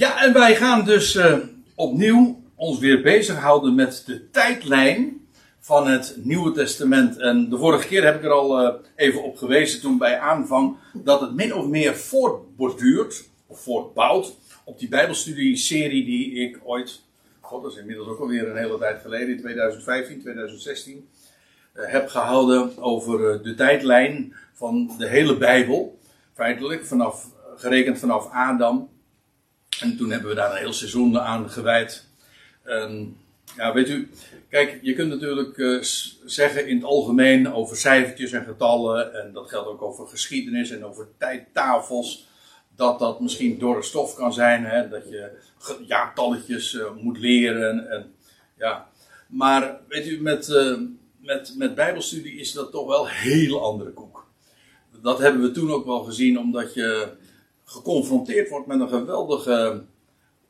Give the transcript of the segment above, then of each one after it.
Ja, en wij gaan dus uh, opnieuw ons weer bezighouden met de tijdlijn van het Nieuwe Testament. En de vorige keer heb ik er al uh, even op gewezen toen bij aanvang dat het min of meer voortborduurt, of voortbouwt, op die Bijbelstudie-serie die ik ooit, god dat is inmiddels ook alweer een hele tijd geleden, in 2015, 2016, uh, heb gehouden over de tijdlijn van de hele Bijbel. Feitelijk, vanaf, gerekend vanaf Adam en toen hebben we daar een heel seizoen aan gewijd. Ja, weet u, kijk, je kunt natuurlijk uh, zeggen in het algemeen over cijfertjes en getallen, en dat geldt ook over geschiedenis en over tijdtafels, dat dat misschien door de stof kan zijn, hè, dat je jaartalletjes uh, moet leren. En, ja. Maar weet u, met, uh, met, met Bijbelstudie is dat toch wel een heel andere koek. Dat hebben we toen ook wel gezien, omdat je geconfronteerd wordt met een geweldige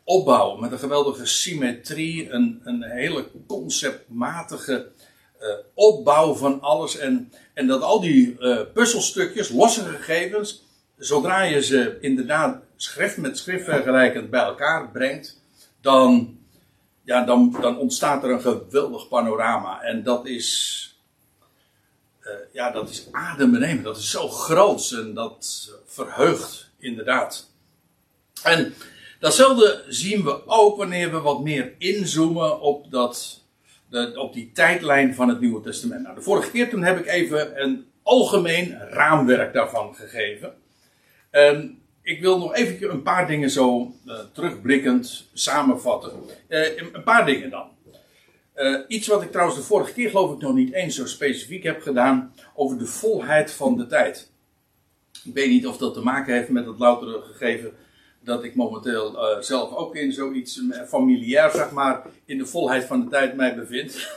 opbouw, met een geweldige symmetrie, een, een hele conceptmatige uh, opbouw van alles. En, en dat al die uh, puzzelstukjes, losse gegevens, zodra je ze inderdaad schrift met schrift vergelijkend bij elkaar brengt, dan, ja, dan, dan ontstaat er een geweldig panorama. En dat is, uh, ja, dat is adembenemend, dat is zo groot en dat verheugt inderdaad. En datzelfde zien we ook wanneer we wat meer inzoomen op, dat, op die tijdlijn van het Nieuwe Testament. Nou, de vorige keer toen heb ik even een algemeen raamwerk daarvan gegeven. En ik wil nog even een paar dingen zo uh, terugblikkend samenvatten. Uh, een paar dingen dan. Uh, iets wat ik trouwens de vorige keer geloof ik nog niet eens zo specifiek heb gedaan over de volheid van de tijd. Ik weet niet of dat te maken heeft met het loutere gegeven dat ik momenteel uh, zelf ook in zoiets uh, familiair, zeg maar, in de volheid van de tijd mij bevind.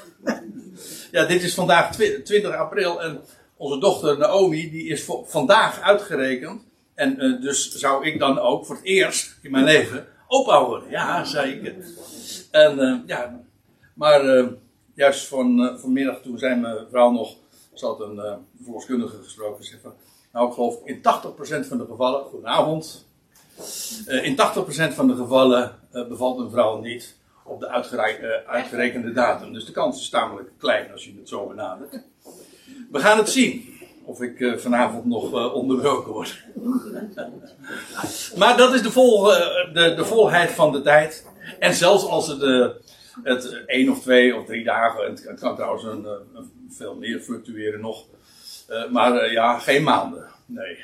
ja, dit is vandaag 20 april en onze dochter Naomi, die is vandaag uitgerekend. En uh, dus zou ik dan ook voor het eerst in mijn leven opa worden. Ja, zei ik. En ja, maar juist van, vanmiddag toen zei mijn vrouw nog, ze had een verloskundige gesproken, zei van, nou, ik geloof in 80% van de gevallen, goedenavond. Uh, in 80% van de gevallen uh, bevalt een vrouw niet op de uh, uitgerekende datum. Dus de kans is tamelijk klein als je het zo benadert. We gaan het zien of ik vanavond nog onderbroken word. maar dat is de, vol, de, volheid van de tijd. En zelfs als het, het één of twee of drie dagen, het, kan trouwens een, veel meer fluctueren nog. Uh, maar uh, ja, geen maanden. Nee.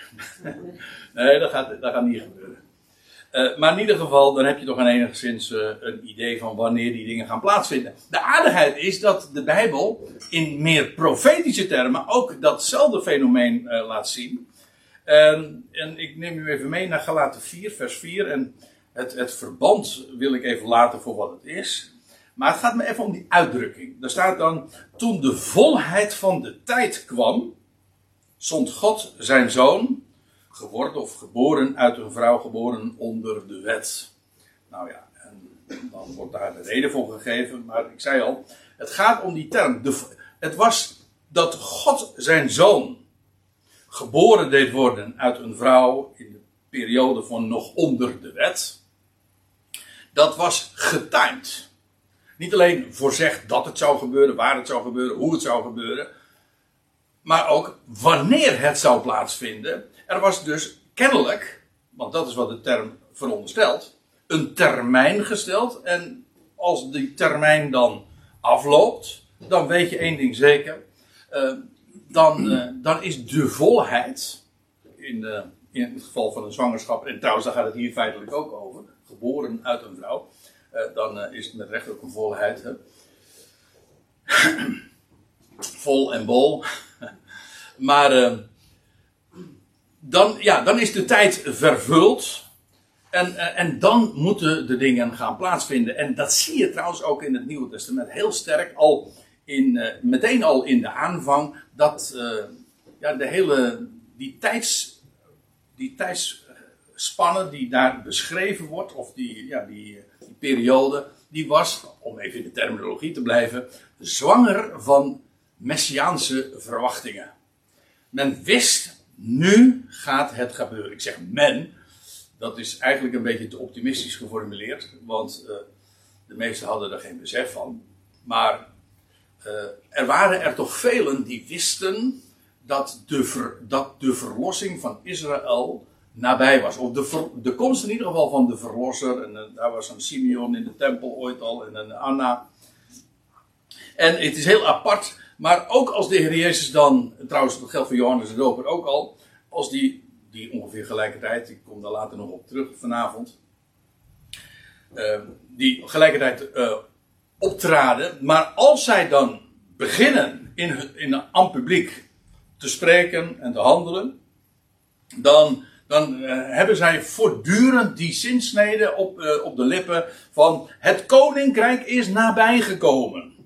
nee, dat gaat, dat gaat niet gebeuren. Uh, maar in ieder geval, dan heb je toch een enigszins een idee van wanneer die dingen gaan plaatsvinden. De aardigheid is dat de Bijbel in meer profetische termen ook datzelfde fenomeen laat zien. en ik neem u even mee naar Galaten 4, vers 4. En het, het verband wil ik even laten voor wat het is. Maar het gaat me even om die uitdrukking. Daar staat dan, toen de volheid van de tijd kwam, zond God zijn zoon, geworden of geboren uit een vrouw, geboren onder de wet. Nou ja, en dan wordt daar de reden voor gegeven, maar ik zei al, het gaat om die term. Het was dat God zijn zoon geboren deed worden uit een vrouw in de periode van nog onder de wet. Dat was getimed. Niet alleen voorzegd dat het zou gebeuren, waar het zou gebeuren, hoe het zou gebeuren maar ook wanneer het zou plaatsvinden. Er was dus kennelijk, want dat is wat de term veronderstelt, een termijn gesteld. En als die termijn dan afloopt, dan weet je één ding zeker. Uh, dan, uh, dan is de volheid, in, de, in het geval van een zwangerschap, en trouwens daar gaat het hier feitelijk ook over, geboren uit een vrouw, dan is het met recht ook een volheid. Hè? Vol en bol. Maar uh, dan, ja, dan is de tijd vervuld. En, uh, en dan moeten de dingen gaan plaatsvinden. En dat zie je trouwens ook in het Nieuwe Testament heel sterk. Al in, uh, meteen al in de aanvang. Dat ja, de hele. Die, tijds, die tijdsspanne die daar beschreven wordt. Of die, ja, die, die periode. Die was, om even in de terminologie te blijven. Zwanger van messiaanse verwachtingen. Men wist, nu gaat het gebeuren. Ik zeg men, dat is eigenlijk een beetje te optimistisch geformuleerd, want uh, de meesten hadden er geen besef van. Maar uh, er waren er toch velen die wisten dat de, dat de verlossing van Israël nabij was. Of de, de komst in ieder geval van de verlosser. En uh, daar was een Simeon in de tempel ooit al en een Anna. En het is heel apart. Maar ook als de Heer Jezus dan, trouwens dat geldt voor Johannes de Doper ook al. Als die, die ongeveer gelijkertijd, ik kom daar later nog op terug vanavond. Uh, die gelijkertijd uh, optraden. Maar als zij dan beginnen in, in een publiek te spreken en te handelen, dan, dan uh, hebben zij voortdurend die zinsnede op, op de lippen van het koninkrijk is nabijgekomen.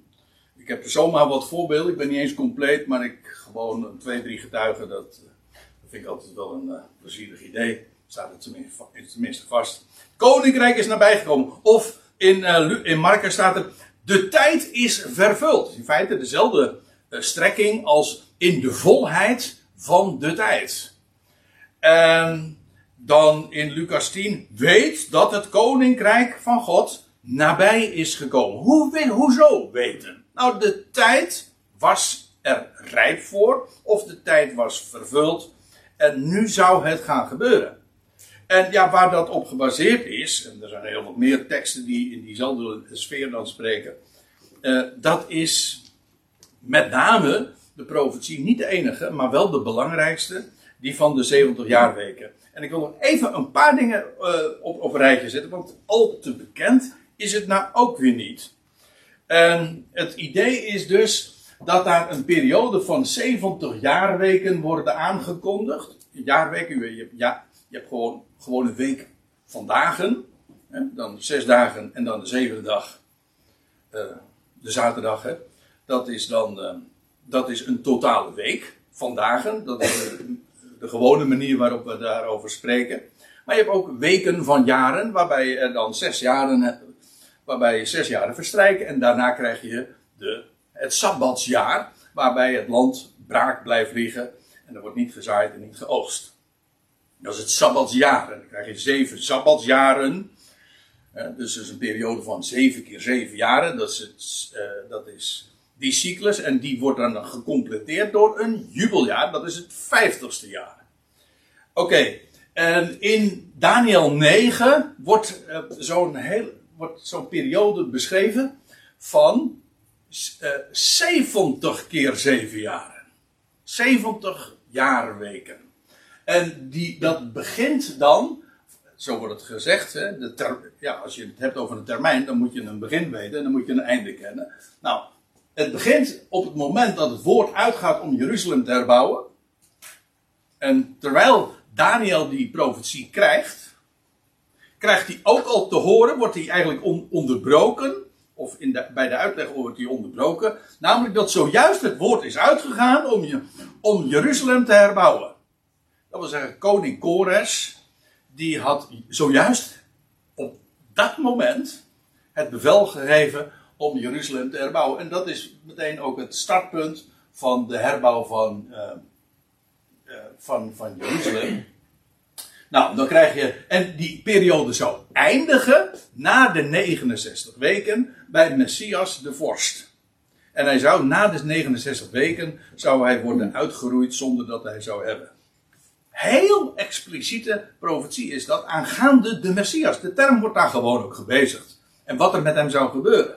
Ik heb zomaar wat voorbeelden, ik ben niet eens compleet, maar ik gewoon twee, drie getuigen, dat, dat vind ik altijd wel een uh, plezierig idee. Staat het tenminste, vast. Koninkrijk is nabijgekomen. Of in, in Marcus staat er, de tijd is vervuld. In feite dezelfde strekking als in de volheid van de tijd. En dan in Lucas 10, weet dat het koninkrijk van God nabij is gekomen. Hoe, hoezo weten? Nou, de tijd was er rijp voor, of de tijd was vervuld, en nu zou het gaan gebeuren. En ja, waar dat op gebaseerd is, en er zijn heel wat meer teksten die in diezelfde sfeer dan spreken, uh, dat is met name de profetie, niet de enige, maar wel de belangrijkste, die van de 70 jaarweken. En ik wil nog even een paar dingen uh, op, op een rijtje zetten, want al te bekend is het nou ook weer niet. En het idee is dus dat daar een periode van 70 jaarweken worden aangekondigd. Jaarweken, je hebt, ja, je hebt gewoon, een week van dagen. Hè, dan zes dagen en dan de zevende dag, uh, de zaterdag. Hè, dat is dan uh, dat is een totale week van dagen. Dat is de, de, gewone manier waarop we daarover spreken. Maar je hebt ook weken van jaren, waarbij er dan zes jaren, waarbij zes jaren verstrijken. En daarna krijg je de, het sabbatsjaar, waarbij het land braak blijft liggen. En er wordt niet gezaaid en niet geoogst. Dat is het sabbatsjaar. En dan krijg je zeven sabbatsjaren. Dus dat is een periode van zeven keer zeven jaren. Dat is, uh, dat is die cyclus. En die wordt dan gecompleteerd door een jubeljaar. Dat is het vijftigste jaar. Oké. En in Daniel 9 wordt uh, zo'n wordt zo'n periode beschreven van uh, 70 keer 7 jaren. 70 jaarweken. En die, dat begint dan, zo wordt het gezegd, hè, de ter, ja, als je het hebt over een termijn, dan moet je een begin weten en dan moet je een einde kennen. Nou, het begint op het moment dat het woord uitgaat om Jeruzalem te herbouwen. En terwijl Daniel die profetie krijgt, krijgt hij ook al te horen, wordt hij eigenlijk on onderbroken, of in de, bij de uitleg wordt hij onderbroken, namelijk dat zojuist het woord is uitgegaan om, je, om Jeruzalem te herbouwen. Dat wil zeggen, koning Kores, die had zojuist op dat moment het bevel gegeven om Jeruzalem te herbouwen. En dat is meteen ook het startpunt van de herbouw van, uh, uh, van, van Jeruzalem. Nou, dan krijg je. En die periode zou eindigen na de 69 weken bij Messias de Vorst. En hij zou na de 69 weken zou hij worden uitgeroeid zonder dat hij zou hebben. Heel expliciete profetie is dat aangaande de Messias. De term wordt daar gewoon ook gebezigd. En wat er met hem zou gebeuren.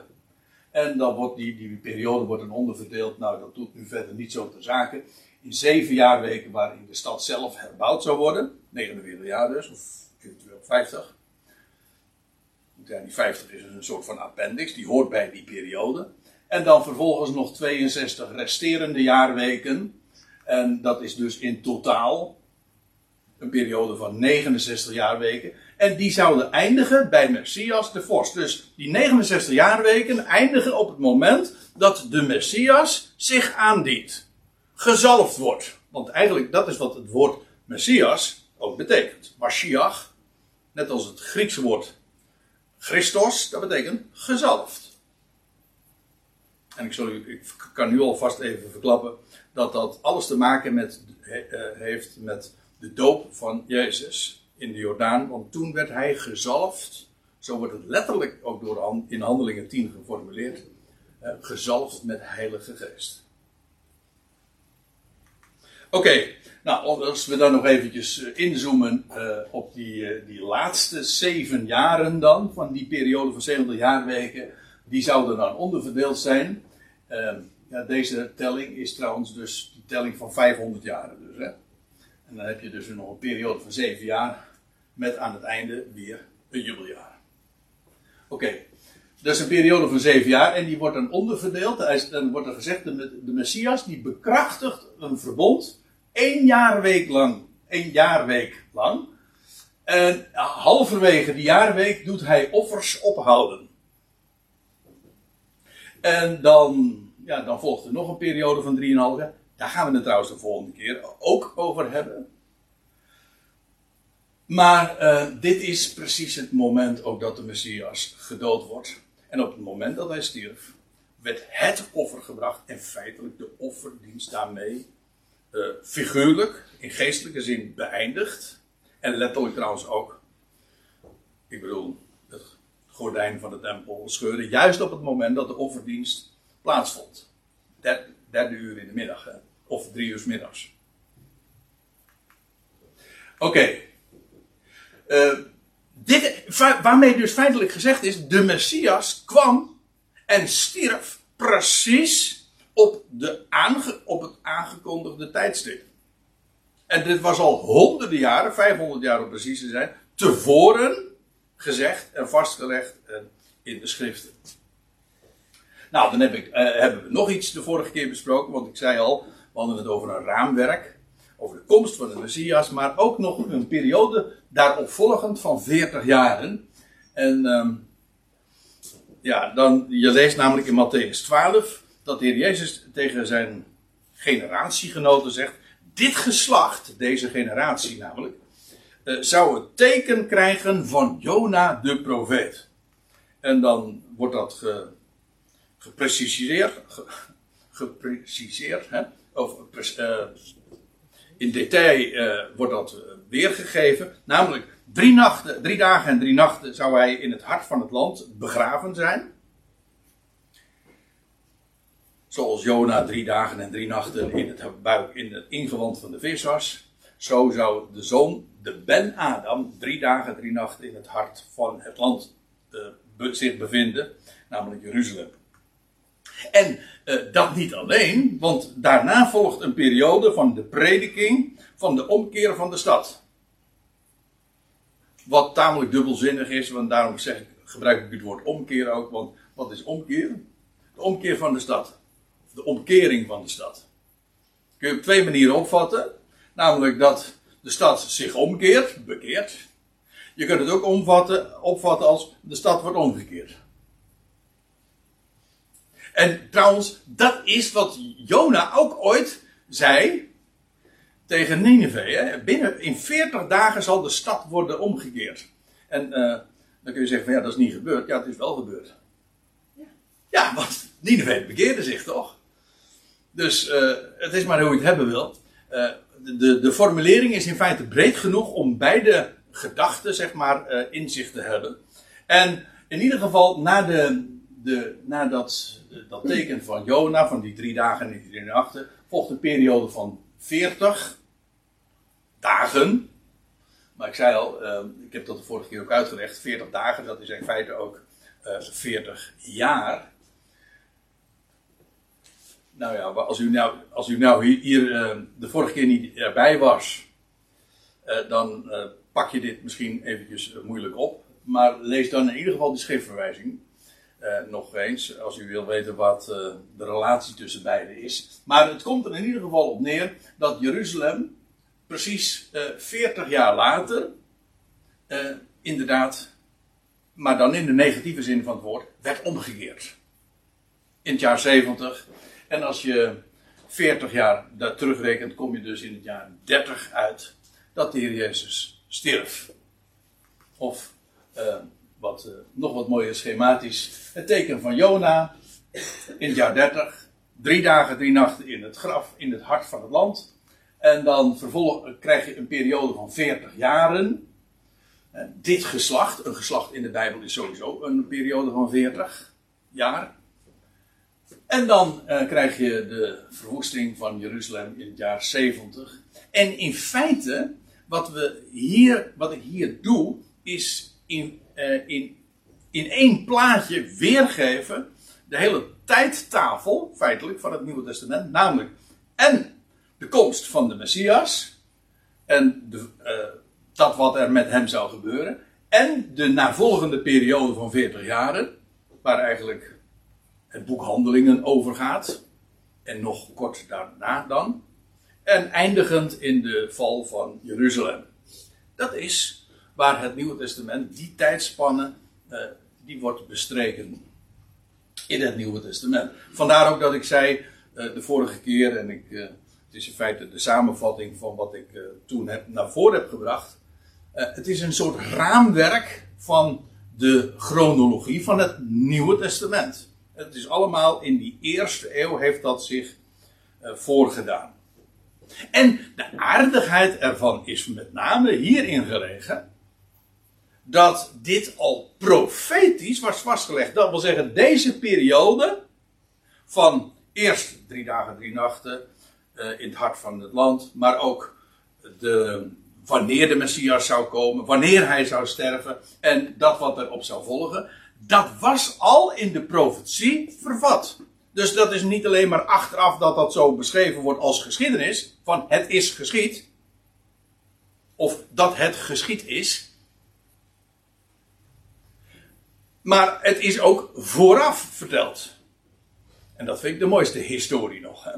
En dan wordt die, die periode wordt een onderverdeeld. Nou, dat doet nu verder niet zo ter zake. In zeven jaarweken waarin de stad zelf herbouwd zou worden. 49 jaar dus, of eventueel 50. Ja, die 50 is een soort van appendix, die hoort bij die periode. En dan vervolgens nog 62 resterende jaarweken. En dat is dus in totaal een periode van 69 jaarweken. En die zouden eindigen bij Messias de Vorst. Dus die 69 jaarweken eindigen op het moment dat de Messias zich aandient. Gezalfd wordt. Want eigenlijk dat is wat het woord Messias ook betekent. Mashiach, net als het Griekse woord Christos, dat betekent gezalfd. En ik, zal u, ik kan nu alvast even verklappen dat dat alles te maken met, he, uh, heeft met de doop van Jezus. in de Jordaan, want toen werd hij gezalfd. Zo wordt het letterlijk ook door in Handelingen 10 geformuleerd. Uh, gezalfd met Heilige Geest. Oké, nou als we dan nog eventjes eh, inzoomen uh, op die, die laatste zeven jaren dan, van die periode van 70 jaarweken, die zouden dan onderverdeeld zijn. Ehm, ja, deze telling is trouwens dus die telling van 500 jaren. Dus, hè. En dan heb je dus nog een periode van 7 jaar met aan het einde weer een jubeljaar. Oké, okay. dat is een periode van 7 jaar en die wordt dan onderverdeeld. Dan wordt er gezegd, de, de Messias die bekrachtigt een verbond één jaarweek lang. één jaarweek lang. En halverwege die jaarweek doet hij offers ophouden. En dan ja, dan volgt er nog een periode van 3,5 jaar. Daar gaan we het trouwens de volgende keer ook over hebben. Maar uh, dit is precies het moment ook dat de Messias gedood wordt. En op het moment dat hij stierf, werd het offer gebracht en feitelijk de offerdienst daarmee uh, figuurlijk, in geestelijke zin beëindigd. En letterlijk trouwens ook. Ik bedoel, het gordijn van de tempel scheurde juist op het moment dat de offerdienst plaatsvond. Derde, uur in de middag, hè? of drie uur middags. Oké. Eh, dit, waarmee dus feitelijk gezegd is, de Messias kwam en stierf precies op, de aange, op het aangekondigde tijdstip. En dit was al honderden jaren, 500 jaar om precies te zijn, tevoren gezegd en vastgelegd in de schriften. Nou, dan heb ik, uh, hebben we nog iets de vorige keer besproken, want ik zei al, we hadden het over een raamwerk, over de komst van de Messias, maar ook nog een periode daarop volgend van 40 jaren. En um, ja, dan, je leest namelijk in Matthäus 12 dat de Heer Jezus tegen zijn generatiegenoten zegt, dit geslacht, deze generatie namelijk, uh, zou het teken krijgen van Jona de profeet. En dan wordt dat ge, gepreciseerd, gepreciseerd hè? of uh, in detail uh, wordt dat weergegeven. Namelijk, drie, nachten, drie dagen en drie nachten zou hij in het hart van het land begraven zijn. Zoals Jona drie dagen en drie nachten in het buik, in het ingewand van de vis was. Zo zou de zoon, de Ben-Adam, drie dagen en drie nachten in het hart van het land zich bevinden. Namelijk Jeruzalem. En uh, dat niet alleen, want daarna volgt een periode van de prediking van de omkeer van de stad. Wat tamelijk dubbelzinnig is, want daarom zeg ik, gebruik ik het woord omkeer ook, want wat is omkeer? De omkeer van de stad. De omkering van de stad. Kun je op twee manieren opvatten. Namelijk dat de stad zich omkeert, bekeert. Je kunt het ook omvatten, opvatten als de stad wordt omgekeerd. En trouwens, dat is wat Jona ook ooit zei tegen Nineveh. Binnen in 40 dagen zal de stad worden omgekeerd. En uh, dan kun je zeggen van ja, dat is niet gebeurd. Ja, het is wel gebeurd. Ja, ja want Nineveh bekeerde zich toch? Dus uh, het is maar hoe je het hebben wil. Uh, de, de formulering is in feite breed genoeg om beide gedachten, zeg maar, in zich te hebben. En in ieder geval, na, de, de, dat teken van Jona, van die drie dagen en die drie nachten, volgt een periode van 40 dagen. Maar ik zei al, uh, ik heb dat de vorige keer ook uitgelegd, 40 dagen, dat is in feite ook uh, eh, 40 jaar. Nou ja, als u nou, als u nou hier, uh, de vorige keer niet erbij was, dan pak je dit misschien eventjes moeilijk op. Maar lees dan in ieder geval de schriftverwijzing. Nog eens, als u wil weten wat de relatie tussen beiden is. Maar het komt er in ieder geval op neer dat Jeruzalem precies uh, eh, 40 jaar later, inderdaad, maar dan in de negatieve zin van het woord, werd omgekeerd. In het jaar 70. En als je 40 jaar daar terugrekent, kom je dus in het jaar 30 uit dat de Heer Jezus stierf. Of wat, uh, nog wat mooier schematisch. Het teken van Jona in het jaar 30. Drie dagen, drie nachten in het graf, in het hart van het land. En dan vervolgens krijg je een periode van 40 jaren. dit geslacht, een geslacht in de Bijbel is sowieso een periode van 40 jaar. En dan uh, krijg je de verwoesting van Jeruzalem in het jaar 70. En in feite, wat, we hier, wat ik hier doe, is in, uh, in, in één plaatje weergeven de hele tijdtafel, feitelijk, van het Nieuwe Testament. Namelijk, en de komst van de Messias. En de, uh, dat wat er met hem zou gebeuren. En de navolgende periode van 40 jaren, waar eigenlijk het boek Handelingen over gaat. En nog kort daarna dan. En eindigend in de val van Jeruzalem. Dat is waar het Nieuwe Testament, die tijdspanne, uh, die wordt bestreken. In het Nieuwe Testament. Vandaar ook dat ik zei uh, de vorige keer, en ik, uh, het is in feite de samenvatting van wat ik toen heb, naar voren heb gebracht. het is een soort raamwerk van de chronologie van het Nieuwe Testament. Het is allemaal in die eerste eeuw heeft dat zich uh, voorgedaan. En de aardigheid ervan is met name hierin gelegen dat dit al profetisch was vastgelegd. Dat wil zeggen, deze periode van eerst drie dagen, drie nachten uh, in het hart van het land, maar ook de, wanneer de Messias zou komen, wanneer hij zou sterven en dat wat erop zou volgen dat was al in de profetie vervat. Dus dat is niet alleen maar achteraf dat dat zo beschreven wordt als geschiedenis, van het is geschied, of dat het geschied is. Maar het is ook vooraf verteld. En dat vind ik de mooiste historie nog. Hè?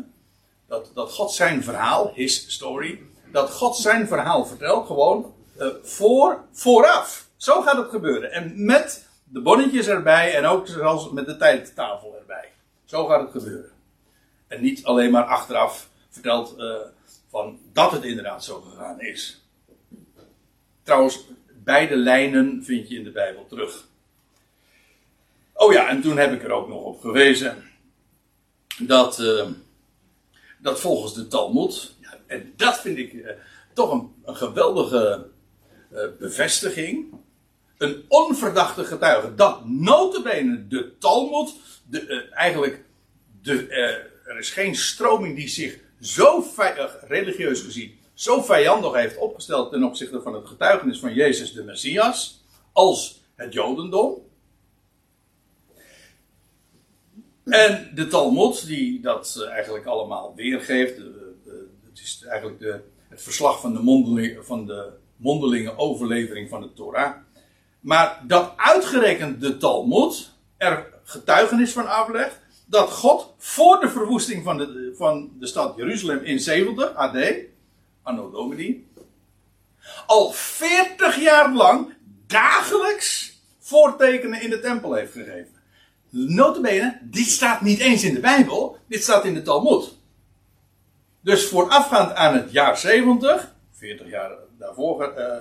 Dat, dat God zijn verhaal, his story, dat God zijn verhaal vertelt gewoon uh, voor, vooraf. Zo gaat het gebeuren. En met de bonnetjes erbij en ook zelfs met de tijdtafel erbij. Zo gaat het gebeuren. En niet alleen maar achteraf verteld uh, van dat het inderdaad zo gegaan is. Trouwens, beide lijnen vind je in de Bijbel terug. Oh ja, en toen heb ik er ook nog op gewezen dat, uh, dat volgens de Talmud, en dat vind ik uh, toch een, een geweldige bevestiging een onverdachte getuige. Dat notabene de Talmud, de, uh, eigenlijk, de, uh, er is geen stroming die zich zo vijand, religieus gezien, zo vijandig heeft opgesteld ten opzichte van het getuigenis van Jezus de Messias, als het Jodendom. En de Talmud, die dat eigenlijk allemaal weergeeft, het is eigenlijk de, het verslag van de, mondeling, van de mondelinge overlevering van de Torah. Maar dat uitgerekend de Talmud er getuigenis van aflegt dat God voor de verwoesting van de, van de stad Jeruzalem in 70 AD, Anno Domini, al 40 jaar lang dagelijks voortekenen in de tempel heeft gegeven. Notabene, dit staat niet eens in de Bijbel, dit staat in de Talmud. Dus voorafgaand aan het jaar 70, 40 jaar daarvoor uh,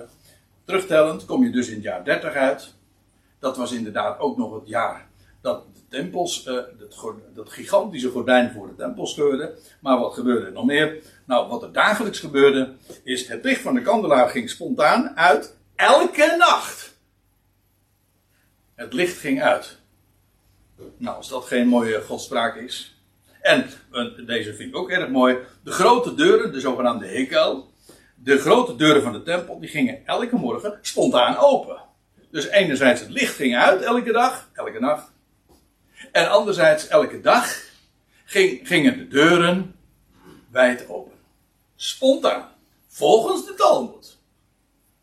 Terugtellend kom je dus in het jaar 30 uit. Dat was inderdaad ook nog het jaar dat de tempels, uh, dat, dat, gigantische gordijn voor de tempel scheurde. Maar wat gebeurde er nog meer? Nou, wat er dagelijks gebeurde, is het licht van de kandelaar ging spontaan uit elke nacht. Het licht ging uit. Nou, als dat geen mooie godspraak is. En uh, deze vind ik ook erg mooi. De grote deuren, de zogenaamde hekel, de grote deuren van de tempel, die gingen elke morgen spontaan open. Dus enerzijds het licht ging uit elke dag, elke nacht. En anderzijds elke dag ging, gingen de deuren wijd open. Spontaan. Volgens de Talmud.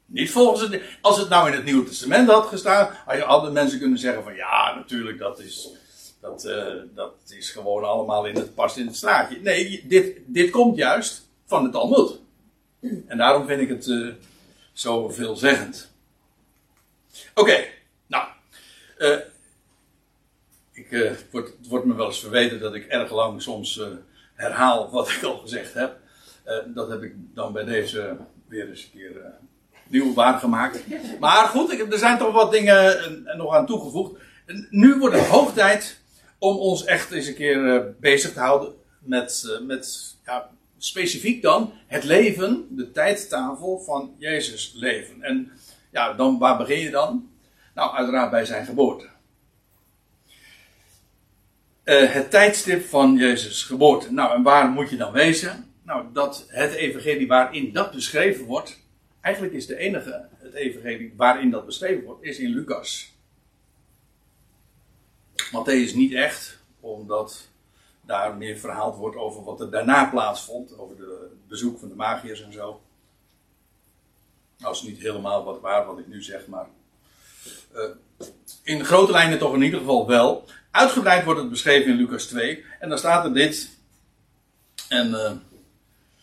Niet volgens het. Als het nou in het Nieuwe Testament had gestaan, hadden mensen kunnen zeggen: van ja, natuurlijk, dat is. Dat, uh, dat is gewoon allemaal in het past in het straatje. Nee, dit, dit komt juist van de Talmud. En daarom vind ik het uh, zo veelzeggend. Oké, nou. Uh, ik, uh, het, wordt, wordt, me wel eens verweten dat ik erg lang soms herhaal wat ik al gezegd heb. dat heb ik dan bij deze weer eens een keer nieuw waargemaakt. Maar goed, ik, er zijn toch wat dingen nog aan toegevoegd. Nu wordt het hoog tijd om ons echt eens een keer bezig te houden met, met ja, specifiek dan het leven, de tijdtafel van Jezus leven. En Ja, dan, waar begin je dan? Nou, uiteraard bij zijn geboorte. Uh, het tijdstip van Jezus' geboorte. Nou, en waar moet je dan wezen? Nou, dat het evangelie waarin dat beschreven wordt, eigenlijk is de enige, het evangelie waarin dat beschreven wordt, is in Lucas. Matthäus niet echt, omdat daar meer verhaald wordt over wat er daarna plaatsvond, over de bezoek van de magiërs en zo. Nou, is niet helemaal wat waar wat ik nu zeg, maar uh, in grote lijnen toch in ieder geval wel. Uitgebreid wordt het beschreven in Lucas 2. En dan staat er dit. En uh,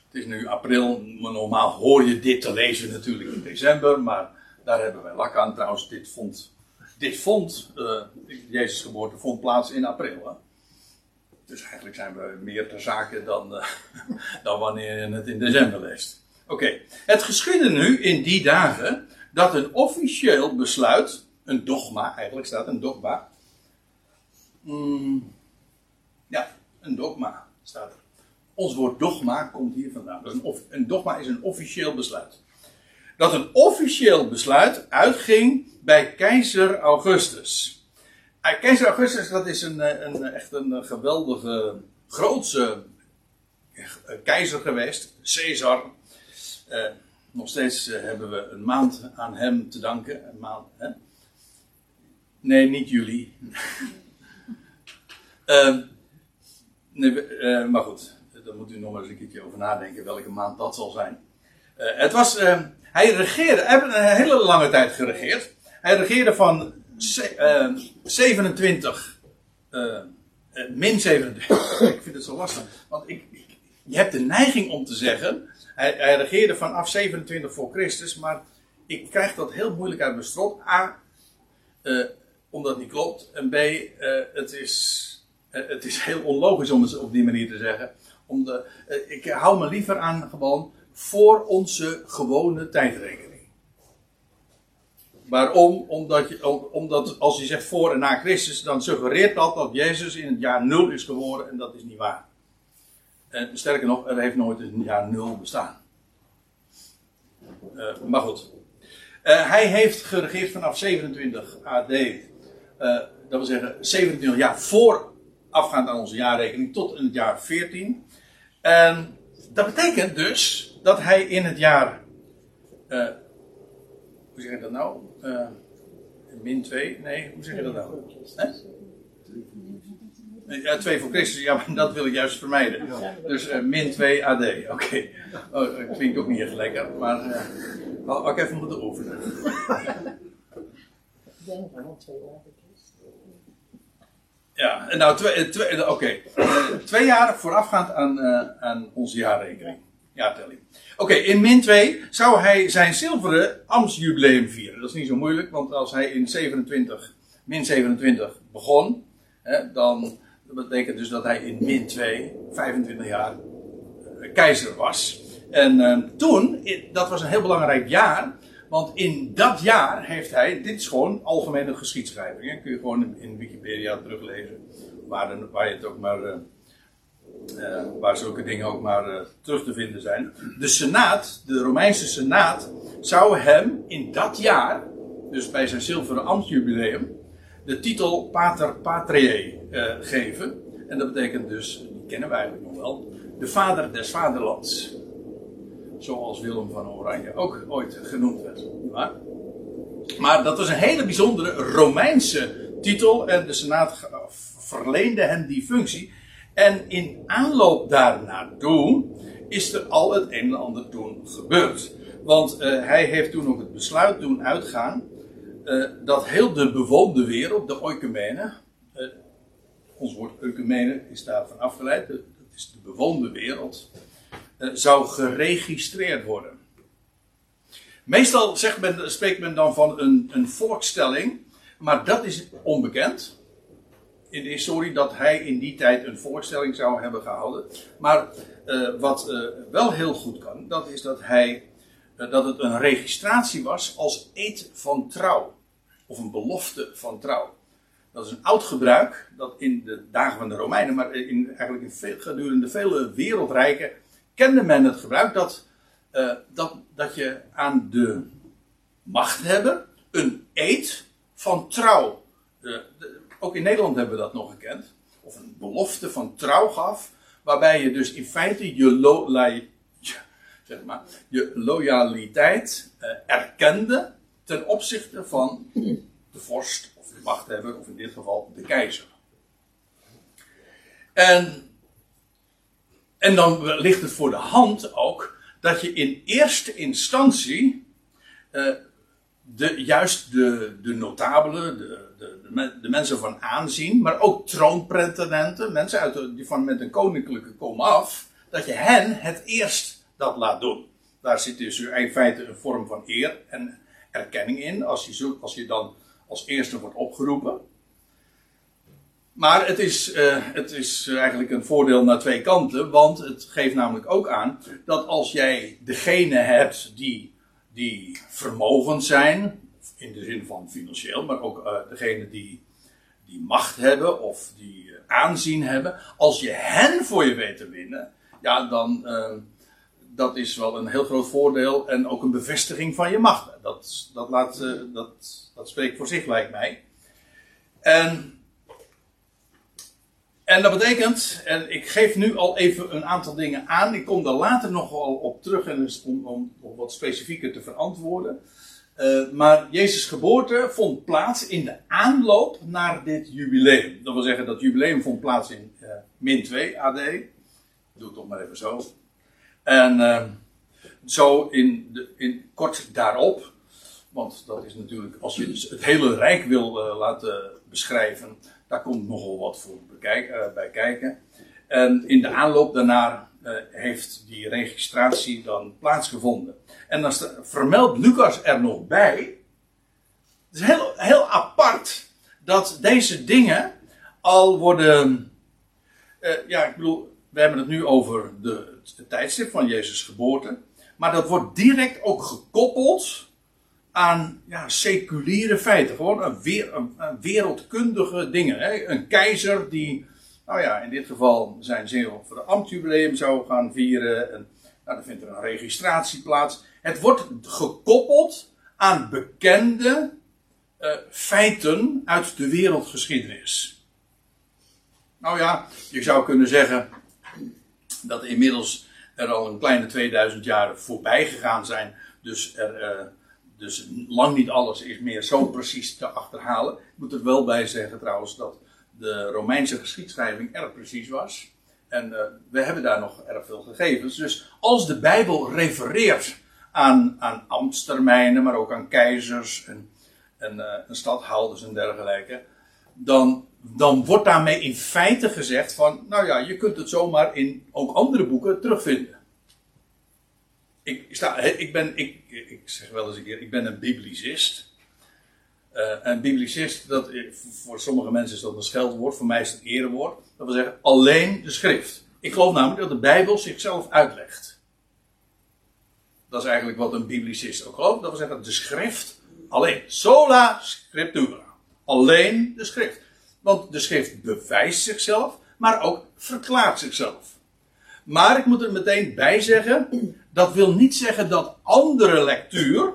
het is nu april. Normaal hoor je dit te lezen natuurlijk in december. Maar daar hebben wij lak aan. Trouwens, dit vond, dit vond uh, Jezus' geboorte vond plaats in april. Hè? Dus eigenlijk zijn we meer ter zake dan, uh, dan wanneer je het in december leest. Oké, het geschiedde nu in die dagen dat een officieel besluit, een dogma, eigenlijk staat een dogma. Mm, ja, een dogma staat er. Ons woord dogma komt hier vandaan. Een, een dogma is een officieel besluit. Dat een officieel besluit uitging bij keizer Augustus. Keizer Augustus, dat is een, eh, een, echt een geweldige, grootse eh, keizer geweest. Caesar. Eh, nog steeds eh, hebben we een maand aan hem te danken. Een maand, hè? Nee, niet juli. uh, nee, maar goed, daar moet u nog eens een keertje over nadenken welke maand dat zal zijn. Het was, hij regeerde, hij heeft een hele lange tijd geregeerd. Hij regeerde van 27, min 27. ik vind het zo lastig, want ik, je hebt de neiging om te zeggen hij, regeerde vanaf 27 voor Christus, maar ik krijg dat heel moeilijk uit mijn strot. A, uh, omdat het niet klopt. En B, het, is, het is heel onlogisch om het op die manier te zeggen. Ik hou me liever aan gewoon voor onze gewone tijdrekening. Waarom? Omdat, je, omdat als je zegt voor en na Christus, dan suggereert dat dat Jezus in het jaar 0 is geboren en dat is niet waar. En sterker nog, er heeft nooit een jaar nul bestaan. Uh, maar goed. Uh, hij heeft geregeerd vanaf 27 AD. Uh, dat wil zeggen 27 jaar voorafgaand aan onze jaarrekening tot in het jaar 14. En dat betekent dus dat hij in het jaar. Hoe zeg je dat nou? Min 2? Nee, hoe zeg je dat nou? Hè? Ja, 2 voor Christus, ja, maar dat wil ik juist vermijden. Dus uh, min 2 AD, oké. Okay. Oh, dat klinkt ook niet echt lekker, maar uh, had ik even moeten oefenen. Ja, nou, twee, twee, oké. Okay. Uh, twee jaar voorafgaand aan, aan onze jaarrekening. Jaartelling. Oké, in min 2 zou hij zijn zilveren ambtsjubileum vieren. Dat is niet zo moeilijk, want als hij in 27, min 27 begon, hè, dan dat betekent dus dat hij in min 2, 25 jaar, uh, keizer was. En uh, toen, dat was een heel belangrijk jaar. Want in dat jaar heeft hij, dit is gewoon algemene geschiedschrijving. Hè, kun je gewoon in Wikipedia teruglezen. Waar, waar je het ook maar. Uh, uh, waar zulke dingen ook maar uh, terug te vinden zijn. De Senaat, de Romeinse Senaat, zou hem in dat jaar, dus bij zijn zilveren ambtjubileum, de titel Pater Patriae uh, geven. En dat betekent dus, die kennen wij eigenlijk nog wel, de vader des vaderlands. Zoals Willem van Oranje ook ooit genoemd werd. Maar dat was een hele bijzondere Romeinse titel en de Senaat verleende hem die functie. En in aanloop daarnaartoe is er al het een en ander toen gebeurd. Want uh, hij heeft toen ook het besluit doen uitgaan uh, dat heel de bewoonde wereld, de oikumene, uh, ons woord oikumene is daarvan afgeleid, dat is de bewoonde wereld, zou geregistreerd worden. Meestal zegt men, spreekt men dan van een, een volkstelling, maar dat is onbekend. In de historie dat hij in die tijd een voorstelling zou hebben gehouden. Maar wat wel heel goed kan, dat is dat hij eh, dat het een registratie was als eed van trouw. Of een belofte van trouw. Dat is een oud gebruik dat in de dagen van de Romeinen, maar in, eigenlijk in veel, gedurende vele wereldrijken, kende men het gebruik dat, dat, dat je aan de macht hebben, een eed van trouw. Ook in Nederland hebben we dat nog gekend. Of een belofte van trouw gaf, waarbij je dus in feite je, lo zeg maar, je loyaliteit uh, erkende ten opzichte van de vorst of de machthebber, of in dit geval de keizer. En, en dan ligt het voor de hand ook dat je in eerste instantie uh, de, juist de, de notabelen, de, de, mensen van aanzien, maar ook troonpretendenten, mensen uit die van met een koninklijke kom af, dat je hen het eerst dat laat doen. Daar zit dus in feite een vorm van eer en erkenning in, als je, als je dan als eerste wordt opgeroepen. Maar het is, uh, het is eigenlijk een voordeel naar twee kanten, want het geeft namelijk ook aan dat als jij degene hebt die, die vermogend zijn, in de zin van financieel, maar ook uh, degene die, die macht hebben of die uh, aanzien hebben, als je hen voor je weet te winnen, ja, dan dat is wel een heel groot voordeel en ook een bevestiging van je macht. Dat, dat, laat, dat, dat spreekt voor zich, lijkt mij. En en dat betekent, en ik geef nu al even een aantal dingen aan, ik kom daar later nog wel op terug en om, om, om wat specifieker te verantwoorden. Uh, maar Jezus' geboorte vond plaats in de aanloop naar dit jubileum. Dat wil zeggen, dat jubileum vond plaats in uh, min 2 AD. Doe het toch maar even zo. En uh, zo in, de, in kort daarop, want dat is natuurlijk, als je het hele rijk wil laten beschrijven, daar komt nogal wat voor bij kijken. En in de aanloop daarna heeft die registratie dan plaatsgevonden. En dan vermeldt Lucas er nog bij. Het is heel, heel apart dat deze dingen al worden. Uh, ja, ik bedoel, we hebben het nu over de, het tijdstip van Jezus' geboorte. Maar dat wordt direct ook gekoppeld aan ja, seculiere feiten. Gewoon een, weer, een, wereldkundige dingen. Hè? Een keizer die, nou ja, in dit geval zijn zilveren ambtjubileum zou gaan vieren. En, nou, dan vindt er een registratie plaats. Het wordt gekoppeld aan bekende uh, feiten uit de wereldgeschiedenis. Nou ja, je zou kunnen zeggen dat inmiddels er al een kleine 2000 jaar voorbij gegaan zijn. Dus er, uh, dus lang niet alles is meer zo precies te achterhalen. Ik moet er wel bij zeggen trouwens dat de Romeinse geschiedschrijving erg precies was. En uh, we hebben daar nog erg veel gegevens. Dus als de Bijbel refereert aan, aan ambtstermijnen, maar ook aan keizers en, en, uh, stadhouders en dergelijke, dan, dan wordt daarmee in feite gezegd van, nou ja, je kunt het zomaar in ook andere boeken terugvinden ik, sta, ik, ben, ik, ik zeg wel eens een keer, ik ben een biblicist. Uh, een biblicist, dat, voor sommige mensen is dat een scheldwoord, voor mij is het een erewoord. Dat wil zeggen, alleen de schrift. Ik geloof namelijk dat de Bijbel zichzelf uitlegt. Dat is eigenlijk wat een biblicist ook gelooft. Dat wil zeggen, de schrift alleen. Sola scriptura. Alleen de schrift. Want de schrift bewijst zichzelf, maar ook verklaart zichzelf. Maar ik moet er meteen bij zeggen, dat wil niet zeggen dat andere lectuur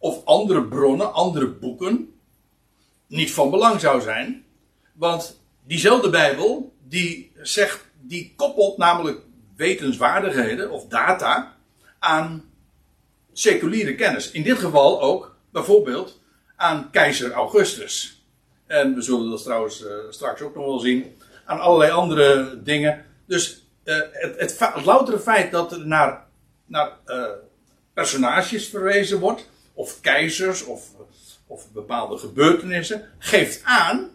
of andere bronnen, andere boeken niet van belang zou zijn. Want diezelfde Bijbel, die zegt, die koppelt namelijk wetenswaardigheden of data aan seculiere kennis. In dit geval ook bijvoorbeeld aan keizer Augustus. En we zullen dat trouwens uh, straks ook nog wel zien. Aan allerlei andere dingen. Dus uh, het, het, loutere feit dat er naar naar uh, personages verwezen wordt, of keizers, of, of bepaalde gebeurtenissen, geeft aan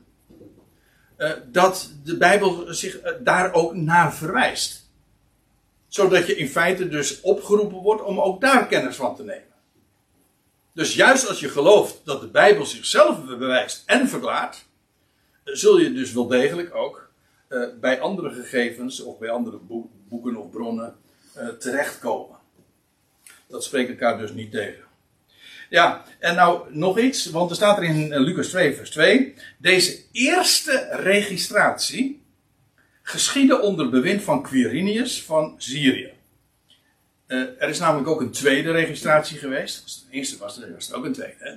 uh, dat de Bijbel zich uh, daar ook naar verwijst. Zodat je in feite dus opgeroepen wordt om ook daar kennis van te nemen. Dus juist als je gelooft dat de Bijbel zichzelf bewijst en verklaart, zul je dus wel degelijk ook bij andere gegevens of bij andere boeken of bronnen terechtkomen. Dat spreekt elkaar dus niet tegen. Ja, en nou nog iets, want er staat er in eh, Lucas 2, vers 2. Deze eerste registratie geschiedde onder bewind van Quirinius van Syrië. Eh, er is namelijk ook een tweede registratie geweest. De eerste was, er was er ook een tweede. Hè?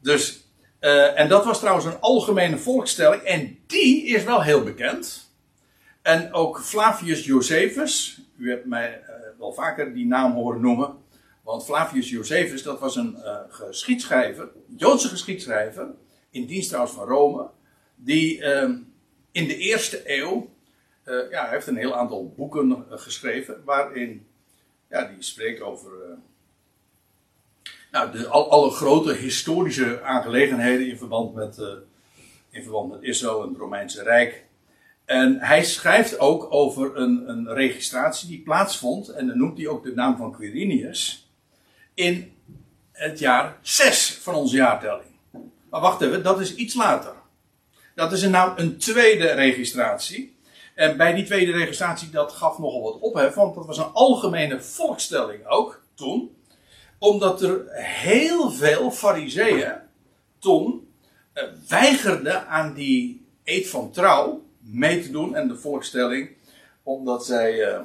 Dus, eh, en dat was trouwens een algemene volkstelling. En die is wel heel bekend. En ook Flavius Josephus. U hebt mij wel vaker die naam horen noemen. Want Flavius Josephus, dat was een uh, geschiedschrijver. Joodse geschiedschrijver. In dienst trouwens van Rome. Die ehm, in de eerste eeuw. ja, hij heeft een heel aantal boeken geschreven. Waarin ja, die spreekt over uh, nou, de, al, alle grote historische aangelegenheden in verband met, uh, in verband met Israël en het Romeinse Rijk. En hij schrijft ook over een, een registratie die plaatsvond, en dan noemt hij ook de naam van Quirinius, in het jaar 6 van onze jaartelling. Maar wacht even, dat is iets later. Dat is een, nou een tweede registratie. En bij die tweede registratie, dat gaf nogal wat ophef, want dat was een algemene volkstelling ook toen. Omdat er heel veel fariseeën toen eh, weigerden aan die eed van trouw mee te doen en de volkstelling, omdat zij eh,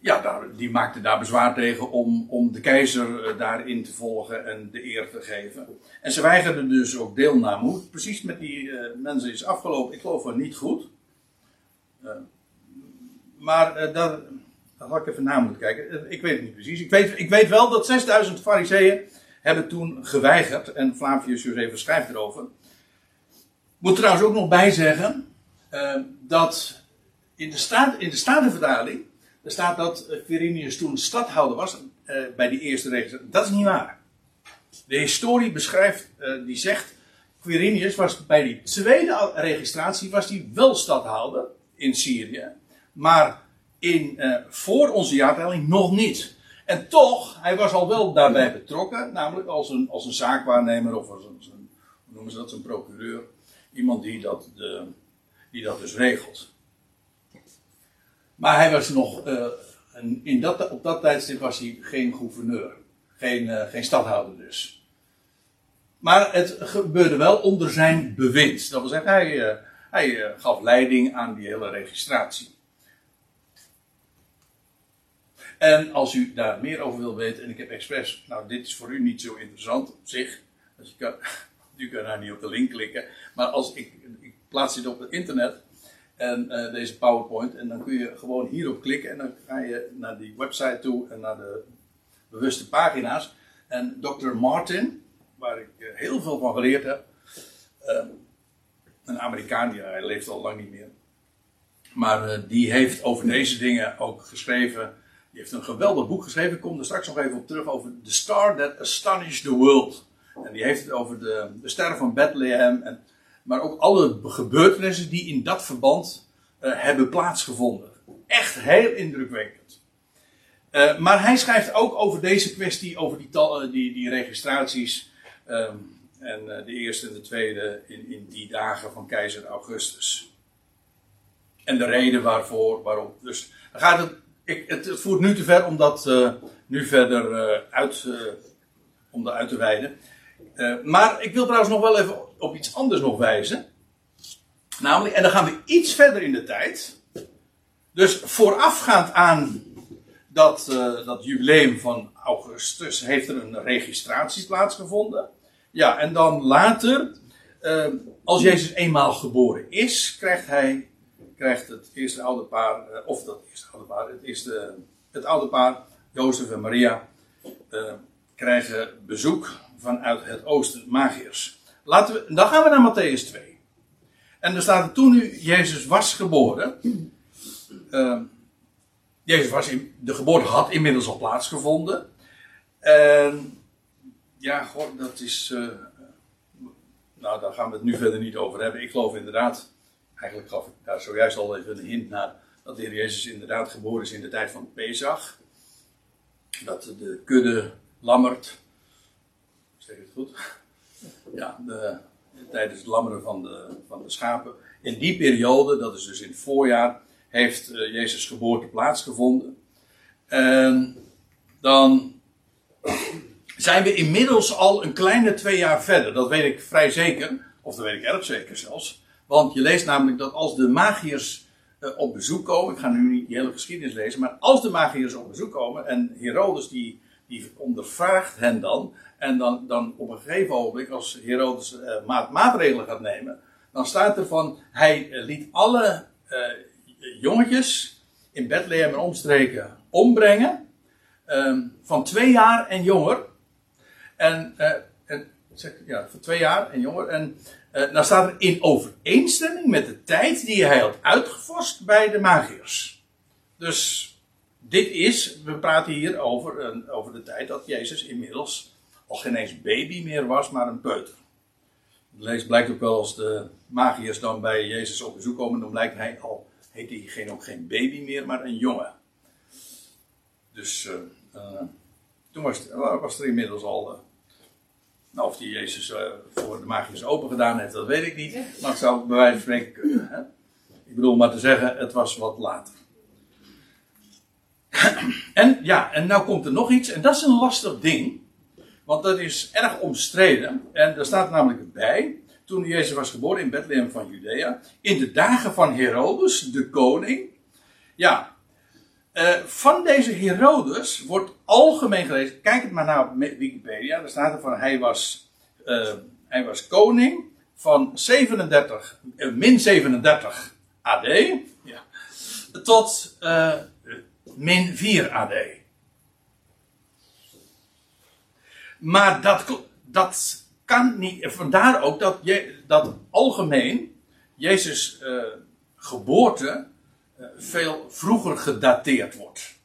ja, daar, die maakte daar bezwaar tegen om, om de keizer eh, daarin te volgen en de eer te geven. En ze weigerden dus ook deelname. Hoe precies met die uh, mensen is afgelopen, ik geloof wel niet goed. Uh, maar daar, daar had ik even naar moeten kijken. ik weet het niet precies. Ik weet, ik weet wel dat 6000 fariseeën hebben toen geweigerd. En Flavius Josephus schrijft erover. Moet trouwens ook nog bijzeggen dat in de, staat, in de Statenvertaling er staat dat eh, Quirinius toen stadhouder was uh, bij die eerste registratie. Dat is niet waar. De historie beschrijft, uh, die zegt, Quirinius was bij die tweede registratie was hij wel stadhouder in Syrië, maar in, uh, voor onze jaartelling nog niet. En toch, hij was al wel daarbij betrokken, namelijk als een, als een zaakwaarnemer of als een, hoe noemen ze dat, een procureur. Iemand die dat, de, die dat dus regelt. Maar hij was nog, uh, in dat, op dat tijdstip was hij geen gouverneur. Geen, uh, geen stadhouder dus. Maar het gebeurde wel onder zijn bewind. Dat wil zeggen, hij, uh, hij gaf leiding aan die hele registratie. En als u daar meer over wil weten, en ik heb expres, nou dit is voor u niet zo interessant op zich. Dus je kan, u kan daar niet op de link klikken. Maar als ik, ik plaats dit op het internet, en uh, deze PowerPoint. En dan kun je gewoon hierop klikken en dan ga je naar die website toe en naar de bewuste pagina's. En Dr. Martin, waar ik uh, heel veel van geleerd heb, uh, een Amerikaan, die hij leeft al lang niet meer. Maar die heeft over deze dingen ook geschreven. Die heeft een geweldig boek geschreven. Ik kom er straks nog even op terug over The Star That Astonished the World. En die heeft het over de, de sterren van Bethlehem. En maar ook alle gebeurtenissen die in dat verband uh, hebben plaatsgevonden. Echt heel indrukwekkend. Uh, maar hij schrijft ook over deze kwestie, over die, uh, die, die registraties. Um, en de eerste en de tweede in, in die dagen van keizer Augustus. En de reden waarvoor, waarom. Dus gaat het, het, het, voert nu te ver om dat nu verder uit, om dat uit te wijden. maar ik wil trouwens nog wel even op iets anders nog wijzen. Namelijk, en dan gaan we iets verder in de tijd. Dus voorafgaand aan dat, uh, dat jubileum van augustus heeft er een registratie plaatsgevonden. Ja, en dan later, uh, als Jezus eenmaal geboren is, krijgt hij, krijgt het eerste oude paar, uh, of dat eerste oude paar, het eerste, het oude paar, Jozef en Maria, krijgen bezoek vanuit het oosten, magiërs. Laten we, dan gaan we naar Matthäus 2. En er staat toen nu Jezus was geboren. Uh, Jezus was in, de geboorte had inmiddels al plaatsgevonden. En ja, god, dat is. Uh, nou, daar gaan we het nu verder niet over hebben. Ik geloof inderdaad. Eigenlijk gaf ik daar zojuist al even een hint naar. Dat de Heer Jezus inderdaad geboren is in de tijd van Pesach. Dat de kudde lammert. Zeg het goed? Ja, de, tijdens het lammeren van de, van de schapen. In die periode, dat is dus in het voorjaar, heeft uh, Jezus geboorte plaatsgevonden. En dan zijn we inmiddels al een kleine twee jaar verder. Dat weet ik vrij zeker, of dat weet ik erg zeker zelfs. Want je leest namelijk dat als de magiërs eh, op bezoek komen. Ik ga nu niet die hele geschiedenis lezen. Maar als de magiërs op bezoek komen. En Herodes die, die ondervraagt hen dan. En dan, dan op een gegeven ogenblik, als Herodes maat, maatregelen gaat nemen. Dan staat er van, hij liet alle uh, jongetjes in Bethlehem en omstreken ombrengen. Ehm, van twee jaar en jonger. En, uh, en ja, van twee jaar en jonger. En nou staat er in overeenstemming met de tijd die hij had uitgevorst bij de magiërs. Dus dit is, we praten hier over, uh, over de tijd dat Jezus inmiddels al geen eens baby meer was, maar een peuter. Lees blijkt ook wel als de magiërs dan bij Jezus op bezoek komen, dan blijkt hij al, heet hij geen, ook geen baby meer, maar een jongen. Dus uh, toen was, was, er inmiddels al. Uh, nou, of die Jezus voor de magiërs open gedaan heeft, dat weet ik niet. Maar het zou bij wijze van spreken kunnen. Hè? Ik bedoel maar te zeggen, het was wat later. En ja, en nou komt er nog iets, en dat is een lastig ding. Want dat is erg omstreden. En daar staat namelijk bij. Toen Jezus was geboren in Bethlehem van Judea. In de dagen van Herodes, de koning. Ja, uh, van deze Herodes wordt algemeen gelezen. Kijk het maar naar Wikipedia. Daar staat er van hij was, uh, hij was koning van 37, uh, min 37 AD. Ja, tot min 4 AD. Maar dat, dat kan niet. Vandaar ook dat, je, dat algemeen Jezus geboorte veel vroeger gedateerd wordt.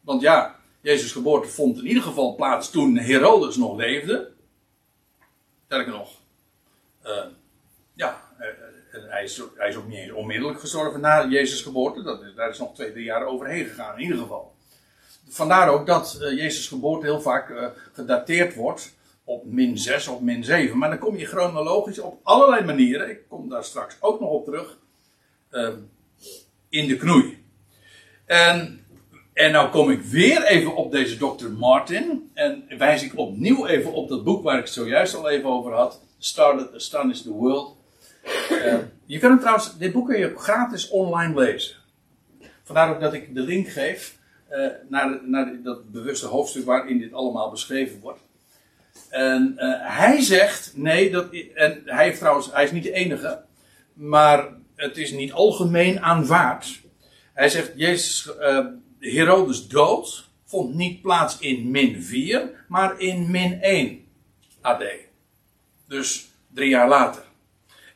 Want ja, Jezus' geboorte vond in ieder geval plaats toen Herodes nog leefde. Sterker nog, uh, hij, is, hij, ook niet eens onmiddellijk gestorven na Jezus' geboorte. Dat, daar is nog twee, drie jaar overheen gegaan in ieder geval. Vandaar ook dat uh, Jezus' geboorte heel vaak gedateerd wordt op min 6 of min 7. Maar dan kom je chronologisch op allerlei manieren, ik kom daar straks ook nog op terug, ehm, in de knoei. En, en nou kom ik weer even op deze Dr. Martin. En wijs ik opnieuw even op dat boek waar ik zojuist al even over had. Started, is the World. Uh, je kan het trouwens, dit boek kun je gratis online lezen. Vandaar ook dat ik de link geef uh, naar, naar dat bewuste hoofdstuk waarin dit allemaal beschreven wordt. En uh, hij zegt, nee, dat, en hij trouwens, hij is niet de enige, maar het is niet algemeen aanvaard. Hij zegt, Jezus, Herodes dood vond niet plaats in min 4, maar in min 1 AD. Dus drie jaar later.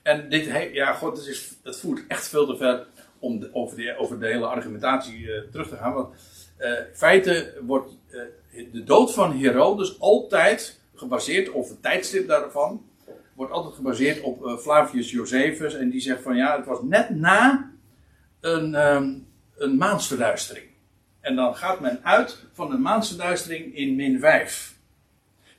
En dit, ja, god, het, is, voert echt veel te ver om over, de, over de hele argumentatie uh, terug te gaan. Want uh, in feite wordt uh, de dood van Herodes altijd gebaseerd, of het tijdstip daarvan, wordt altijd gebaseerd op Flavius Josephus. En die zegt van ja, het was net na een, um, een maansverduistering. En dan gaat men uit van een maansverduistering in min 5.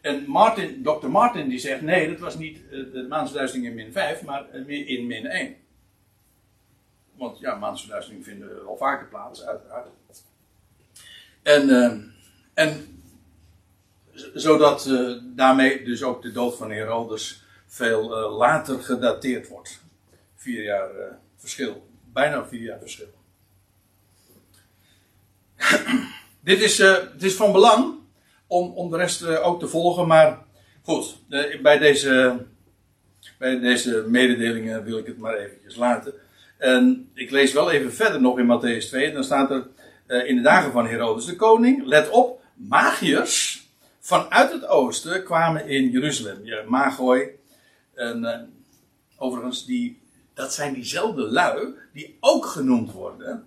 En Martin, Dr. Martin die zegt nee, dat was niet uh, de maansverduistering in min 5, maar in min 1. Want ja, maansverduisteringen vinden al vaker plaats, uiteraard. En, uh, en zodat daarmee dus ook de dood van Herodes veel later gedateerd wordt. Vier jaar verschil. Bijna vier jaar verschil. Dit is, het is van belang om, om de rest ook te volgen, maar goed, bij, deze, bij deze mededelingen wil ik het maar eventjes laten. En ik lees wel even verder nog in Matthäus 2, dan staat er in de dagen van Herodes de koning, let op, magiërs vanuit het oosten kwamen in Jeruzalem. Ja, Magoi, en overigens, die, dat zijn diezelfde lui die ook genoemd worden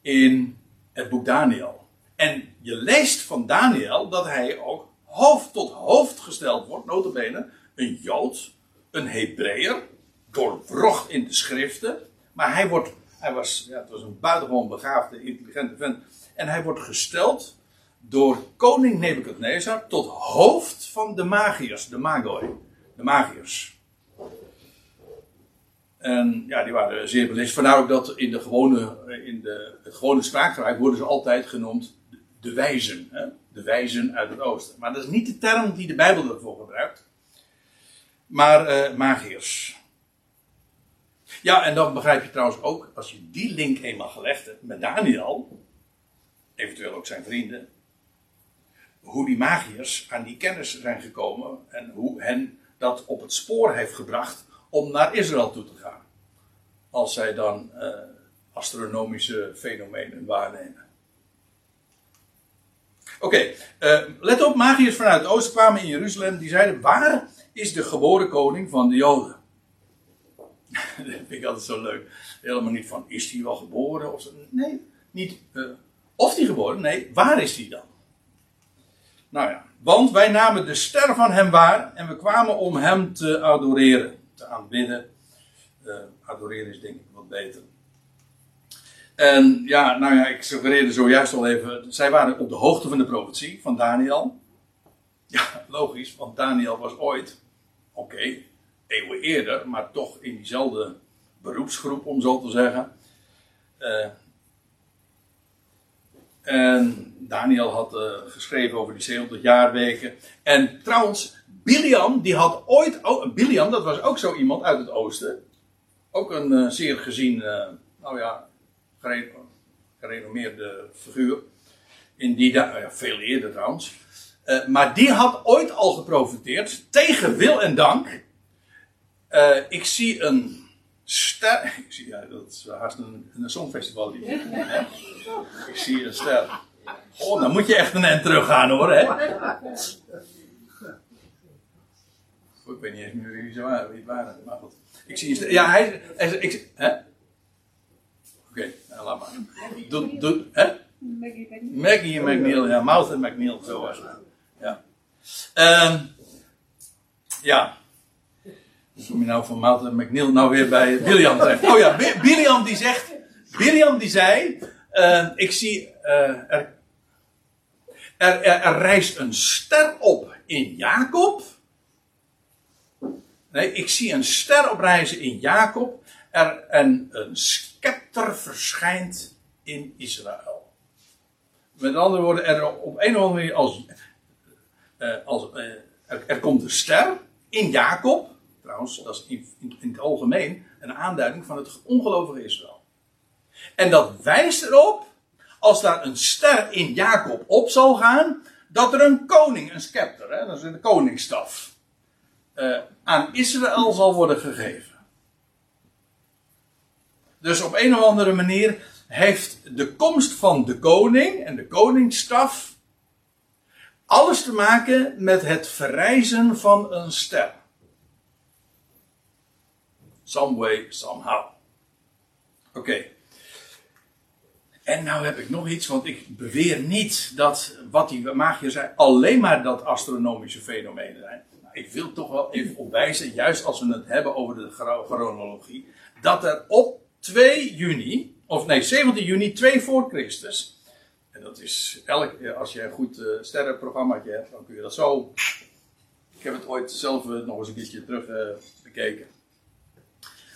in het boek Daniel. En je leest van Daniel dat hij ook hoofd tot hoofd gesteld wordt, notabene een Jood, een Hebreeër, doorwrocht in de schriften. Maar hij wordt, hij was, ja, het was een buitengewoon begaafde, intelligente vent. En hij wordt gesteld door koning Nebukadnezar tot hoofd van de magiërs, de magoi, de magiërs. En ja, die waren zeer beleefd. Vandaar ook dat in, de gewone, in de, het gewone spraakgebruik worden ze altijd genoemd de wijzen. Hè? De wijzen uit het oosten. Maar dat is niet de term die de Bijbel ervoor gebruikt. Maar uh, magiërs. Ja, en dan begrijp je trouwens ook, als je die link eenmaal gelegd hebt met Daniel, eventueel ook zijn vrienden, hoe die magiërs aan die kennis zijn gekomen en hoe hen dat op het spoor heeft gebracht om naar Israël toe te gaan. Als zij dan uh, astronomische fenomenen waarnemen. Oké, uh, let op, magiërs vanuit het oosten kwamen in Jeruzalem, die zeiden, waar is de geboren koning van de Joden? dat vind ik altijd zo leuk. Helemaal niet van, is hij wel geboren? Of. Nee, niet uh, of die geboren, nee, waar is hij dan? Nou ja, want wij namen de ster van hem waar en we kwamen om hem te adoreren, te aanbidden. Uh, adoreren is denk ik wat beter. En ja, nou ja, ik suggereerde zojuist al even, zij waren op de hoogte van de profetie van Daniel. Ja, logisch, want Daniel was ooit, oké, okay, eeuwen eerder, maar toch in diezelfde beroepsgroep, om zo te zeggen. Uh, en Daniel had uh, geschreven over die 700 jaarweken. En trouwens, Biliam, die had ooit. Oh, dat was ook zo iemand uit het oosten. Ook een uh, zeer gezien, nou ja, gerenommeerde figuur. In die ja, veel eerder trouwens. maar die had ooit al geprofiteerd, tegen wil en dank. ik zie een ster. Ik zie, ja, dat is haast een, een songfestival. Die, hè? Ik zie een ster. Oh, dan moet je echt een end teruggaan hoor, hè? ik weet niet eens meer wie, het waren, maar goed. Ik zie een ster. Ja, hij. hij ik, hè? Oké, okay, nou, laat maar. Doe, doe, hè? Maggie McNeil, ja, Mouth en McNeil, zo was het. Ja. Um, ja. Hoe kom je nou van Mouth en McNeil nou weer bij William terecht? Oh ja, William die zegt. William die zei. Uh, ik zie. Uh, er er, er, er rijst een ster op in Jacob. Nee, ik zie een ster oprijzen in Jacob. Er, en een scepter verschijnt in Israël. Met andere woorden, er op een of andere manier als, uh, als uh, er, er, komt een ster in Jacob. Trouwens, dat is in, in, het algemeen een aanduiding van het ongelovige Israël. En dat wijst erop als daar een ster in Jacob op zal gaan, dat er een koning, een scepter, hè, dat is een koningsstaf, uh, aan Israël zal worden gegeven. Dus op een of andere manier heeft de komst van de koning en de koningsstaf alles te maken met het verrijzen van een ster. Some way, somehow. Oké. En nou heb ik nog iets, want ik beweer niet dat wat die magiërs zei alleen maar dat astronomische fenomenen zijn. Nou, ik wil toch wel even opwijzen, juist als we het hebben over de chronologie, dat er op 2 juni, of nee, 17 juni, 2 voor Christus, en dat is elk, als je een goed uh, sterrenprogrammaatje hebt, dan kun je dat zo. Ik heb het ooit zelf uh, nog eens een keertje terug uh, bekeken.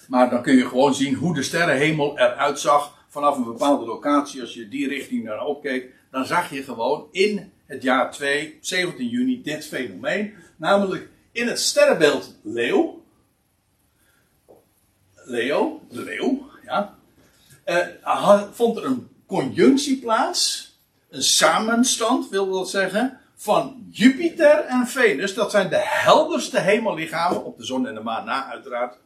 Maar dan kun je gewoon zien hoe de sterrenhemel eruit zag vanaf een bepaalde locatie, als je die richting naar opkeek, dan zag je gewoon in het jaar 2, 17 juni, dit fenomeen. Namelijk in het sterrenbeeld Leeuw. Leo, de leeuw, Uh, vond er een conjunctie plaats. Een samenstand, wil dat zeggen. Van Jupiter en Venus. Dat zijn de helderste hemellichamen. Op de zon en de maan na, uiteraard.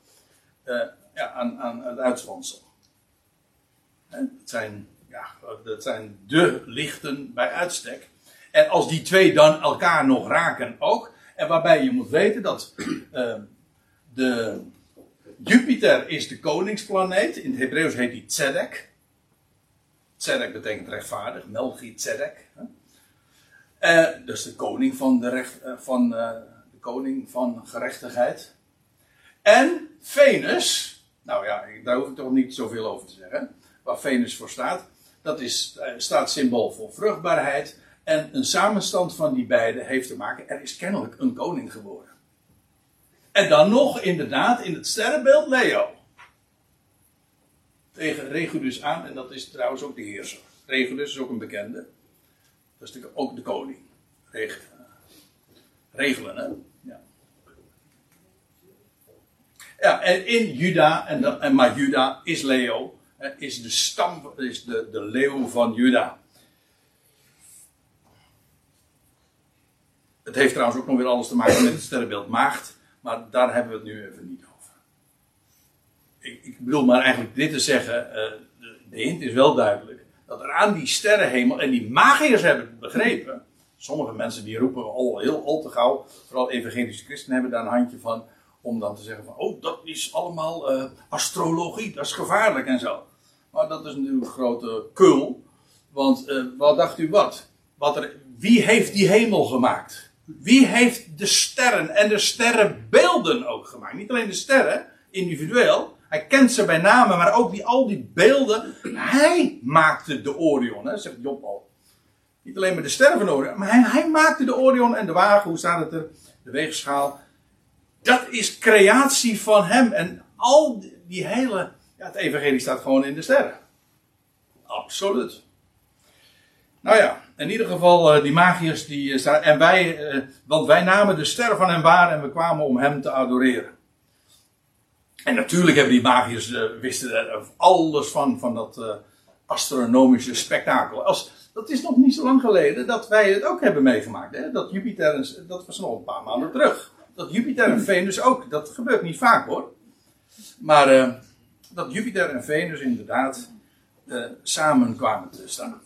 Uh, ja, aan, aan het uitspansel. Dat zijn, ja, dat zijn de lichten bij uitstek. En als die twee dan elkaar nog raken ook. En waarbij je moet weten dat uh, de Jupiter is de koningsplaneet. In het Hebreeuws heet die Tzedek. Tzedek betekent rechtvaardig. Melchizedek. Uh, dus de koning van de, recht, uh, van, de koning van gerechtigheid. En Venus. Nou ja, daar hoef ik toch niet zoveel over te zeggen waar Venus voor staat. Dat is, staat symbool voor vruchtbaarheid. En een samenstand van die beiden heeft te maken. Er is kennelijk een koning geboren. En dan nog inderdaad in het sterrenbeeld Leo. Tegen Regulus aan, en dat is trouwens ook de heerser. Regulus is ook een bekende. Dat is natuurlijk ook de koning. regelen, hè? Ja. Ja, en in Juda, en maar Juda is Leo, is de stam, is de, de leeuw van Juda. Het heeft trouwens ook nog weer alles te maken met het sterrenbeeld maagd, maar daar hebben we het nu even niet over. Ik, ik bedoel maar eigenlijk dit te zeggen, uh, de, de hint is wel duidelijk, dat er aan die sterrenhemel, en die magiërs hebben het begrepen, sommige mensen die roepen al heel al te gauw, vooral evangelische christenen hebben daar een handje van, om dan te zeggen van, oh dat is allemaal uh, astrologie, dat is gevaarlijk en zo. Maar dat is natuurlijk een grote kul, want uh, wat dacht u wat? wat er, wie heeft die hemel gemaakt? Wie heeft de sterren en de sterrenbeelden ook gemaakt? Niet alleen de sterren, individueel. Hij kent ze bij name, maar ook die, al die beelden. Hij maakte de Orion, hè, zegt Job al. Niet alleen maar de sterren van Orion, maar hij, hij maakte de Orion en de wagen, hoe staat het er? De weegschaal. Dat is creatie van hem. En al die hele. Ja, het evangelie staat gewoon in de sterren. Absoluut. Nou ja, in ieder geval, uh, die magiërs die uh, staan. En wij, uh, want wij namen de ster van hem waar en we kwamen om hem te adoreren. En natuurlijk hebben die magiërs wisten er alles van, van dat astronomische spektakel. Als, dat is nog niet zo lang geleden dat wij het ook hebben meegemaakt. Hè? Dat Jupiter, dat was nog een paar maanden terug. Dat Jupiter en Venus ook, dat gebeurt niet vaak hoor. Maar dat Jupiter en Venus inderdaad samen kwamen te staan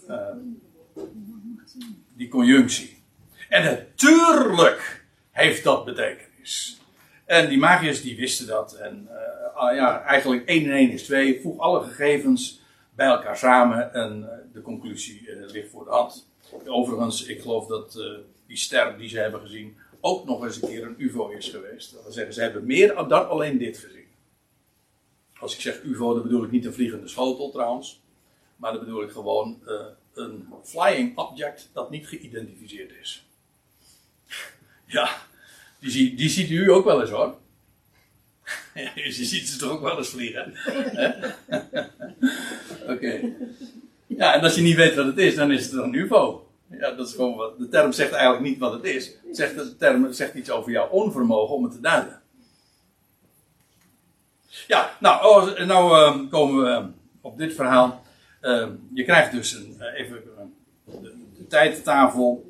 die conjunctie. En natuurlijk heeft dat betekenis. En die magiërs die wisten dat. En uh, ja, eigenlijk 1 en 1 is 2. Voeg alle gegevens bij elkaar samen en uh, de conclusie uh, ligt voor de hand. Overigens, ik geloof dat die ster die ze hebben gezien ook nog eens een keer een UFO is geweest. Dat wil zeggen, ze hebben meer dan alleen dit gezien. Als ik zeg UFO, dan bedoel ik niet een vliegende schotel trouwens. Maar dan bedoel ik gewoon een flying object dat niet geïdentificeerd is. Ja, die, die ziet u ook wel eens hoor. je ziet ze toch ook wel eens vliegen. Oké. Ja, en als je niet weet wat het is, dan is het een UFO. Ja, dat is gewoon. De term zegt eigenlijk niet wat het is. Zegt, de term zegt iets over jouw onvermogen om het te duiden. Ja, nou, oh, nou uh, komen we op dit verhaal. Ehm, je krijgt dus een, uh, even uh, de, de.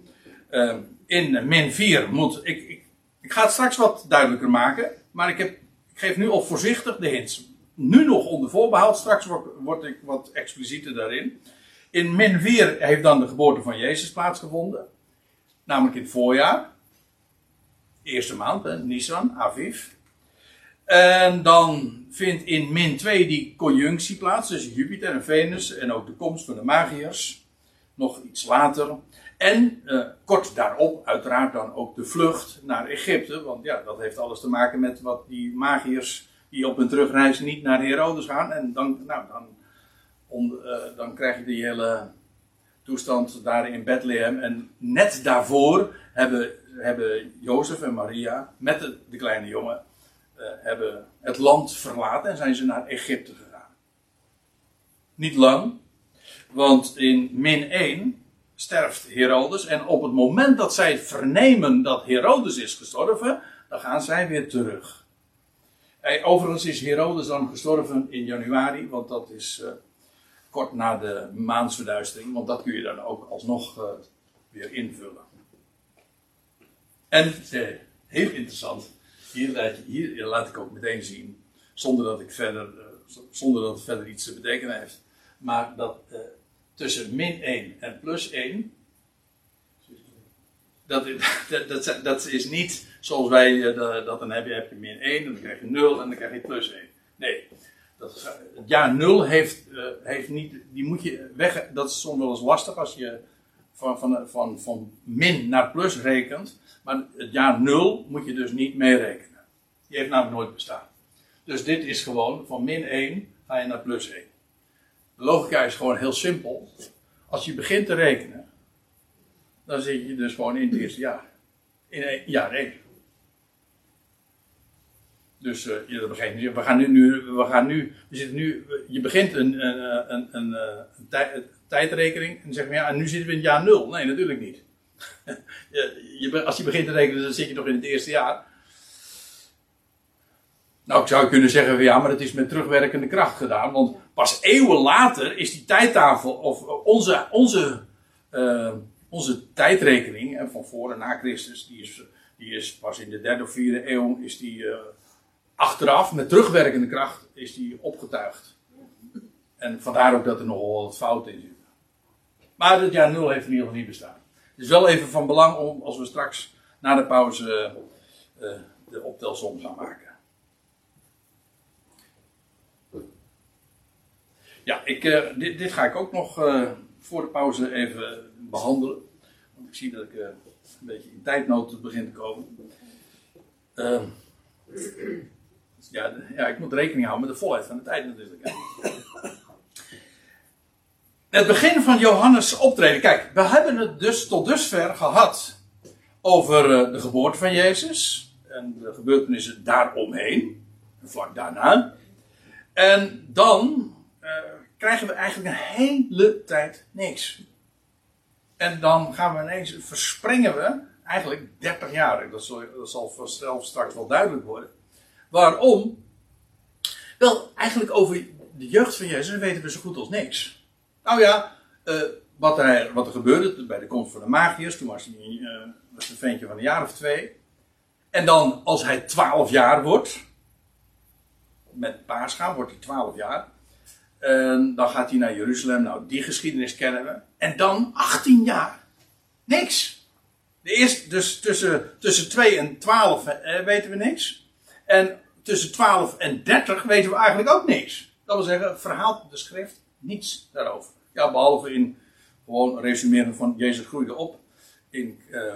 Ehm, in min 4 moet. Ik, ik, ik, ga het straks wat duidelijker maken. Maar ik, heb, ik geef nu al voorzichtig de hints. Nu nog onder voorbehoud. Straks word, ik wat explicieter daarin. In min 4 heeft dan de geboorte van Jezus plaatsgevonden. Namelijk in het voorjaar. Eerste maand, Nisan, Aviv. En dan vindt in min 2 die conjunctie plaats tussen Jupiter en Venus en ook de komst van de magiërs. Nog iets later. En uh, kort daarop uiteraard dan ook de vlucht naar Egypte. Want ja, dat heeft alles te maken met wat die magiërs die op hun terugreis niet naar Herodes gaan. En dan, nou, dan, uh, dan krijg je die hele toestand daar in Bethlehem. En net daarvoor hebben, hebben Jozef en Maria met de, kleine jongen hebben het land verlaten en zijn ze naar Egypte gegaan. Niet lang, want in min 1 sterft Herodes en op het moment dat zij vernemen dat Herodes is gestorven, dan gaan zij weer terug. Overigens is Herodes dan gestorven in januari, want dat is uh, kort na de maansverduistering, want dat kun je dan ook alsnog uh, weer invullen. En heel interessant, hier laat, hier laat ik ook meteen zien, zonder dat, ik verder, uh, zonder dat het verder iets te betekenen heeft, maar dat uh, tussen min 1 en plus 1, dat, dat, dat, dat is niet zoals wij uh, dat dan heb je, heb je min 1 en dan krijg je 0 en dan krijg je plus 1. Nee, dat is, het jaar 0 heeft, heeft niet, die moet je weg, dat is soms wel eens lastig als je van, van, van, van min naar plus rekent. Maar het jaar 0 moet je dus niet meerekenen. Die heeft namelijk nooit bestaan. Dus dit is gewoon van min 1 ga je naar plus 1. De logica is gewoon heel simpel. Als je begint te rekenen, dan zit je dus gewoon in het eerste jaar. In een, jaar 1. Dus uh, je begint, we gaan nu, we gaan nu, we zitten nu, je begint een, een, een, een, een tij, tijdrekening en dan zeg je ja, en nu zitten we in jaar 0. Nee, natuurlijk niet. je, als je begint te rekenen, dan zit je nog in het eerste jaar. Nou, ik zou kunnen zeggen, ja, maar het is met terugwerkende kracht gedaan. Want pas eeuwen later is die tijdtafel, of onze, onze, uh, onze tijdrekening van voor en na Christus, die is, die is pas in de derde of vierde eeuw, is die achteraf, met terugwerkende kracht, is die opgetuigd. En vandaar ook dat er nogal wat fouten in zitten. Maar het jaar nul heeft in ieder geval niet bestaan. Is wel even van belang om, als we straks na de pauze uh, de optelsom gaan maken. Ja, ik, uh, dit, dit, ga ik ook nog voor de pauze even behandelen. Want ik zie dat ik een beetje in tijdnood begin te komen. Ehm, ja, ja, ik moet rekening houden met de volheid van de tijd natuurlijk. Het begin van Johannes' optreden. Kijk, we hebben het dus tot dusver gehad over de geboorte van Jezus. En de gebeurtenissen daaromheen. Vlak daarna. En dan krijgen we eigenlijk een hele tijd niks. En dan gaan we ineens, verspringen we eigenlijk 30 jaar. Dat zal, dat zal vanzelf straks wel duidelijk worden. Waarom? Wel, eigenlijk over de jeugd van Jezus weten we zo goed als niks. Nou ja, uh, wat, hij, wat er gebeurde bij de komst van de magiërs, toen was hij uh, was een ventje van een jaar of twee. En dan als hij 12 jaar wordt, met paasgaan wordt hij 12 jaar. En dan gaat hij naar Jeruzalem. Nou, die geschiedenis kennen we. En dan 18 jaar. Niks. De eerste, dus tussen, tussen 2 en 12 eh, weten we niks. En tussen 12 en 30 weten we eigenlijk ook niks. Dat wil zeggen, verhaalt de schrift niets daarover. Ja, behalve in gewoon resumeren van Jezus groeide op. In, uh,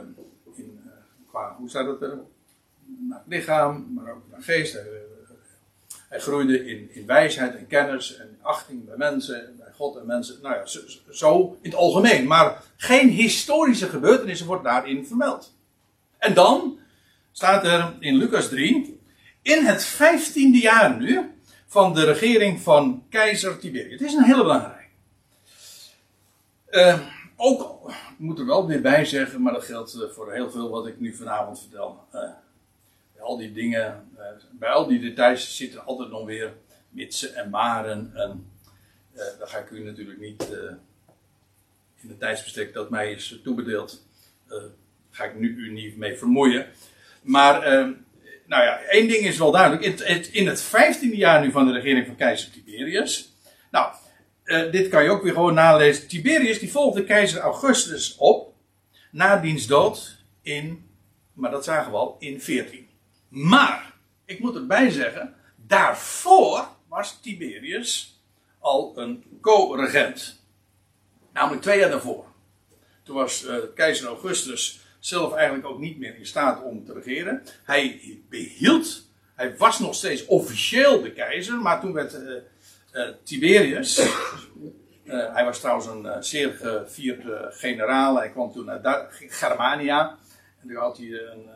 in uh, qua, hoe staat dat er? Naar het lichaam, maar ook naar geest. Hij groeide in, in wijsheid en kennis en achting bij mensen, bij God en mensen. Nou ja, zo, zo in het algemeen. Maar geen historische gebeurtenissen wordt daarin vermeld. En dan staat er in Lucas 3. In het vijftiende jaar nu van de regering van keizer Tiberius. Het is een hele belangrijke. Uh, ook, ik moet er wel weer bij zeggen, maar dat geldt eh, voor heel veel wat ik nu vanavond vertel. Uh, al die dingen, uh, bij al die details zitten altijd nog weer mitsen en maren. En daar ga ik u natuurlijk niet in het tijdsbestek dat mij is toebedeeld, ga ik nu u niet mee vermoeien. Maar, ehm, nou ja, één ding is wel duidelijk. In het, in het vijftiende jaar nu van de regering van keizer Tiberius. Nou, dit kan je ook weer gewoon nalezen. Tiberius die volgde keizer Augustus op na diens dood in, maar dat zagen we al, in 14. Maar, ik moet erbij zeggen, daarvoor was Tiberius al een co-regent. Namelijk twee jaar daarvoor. Toen was uh, keizer Augustus zelf eigenlijk ook niet meer in staat om te regeren. Hij behield, hij was nog steeds officieel de keizer, maar toen werd uh, uh, Tiberius, hij was trouwens een zeer gevierde generaal, hij kwam toen uit Germania. En toen had hij een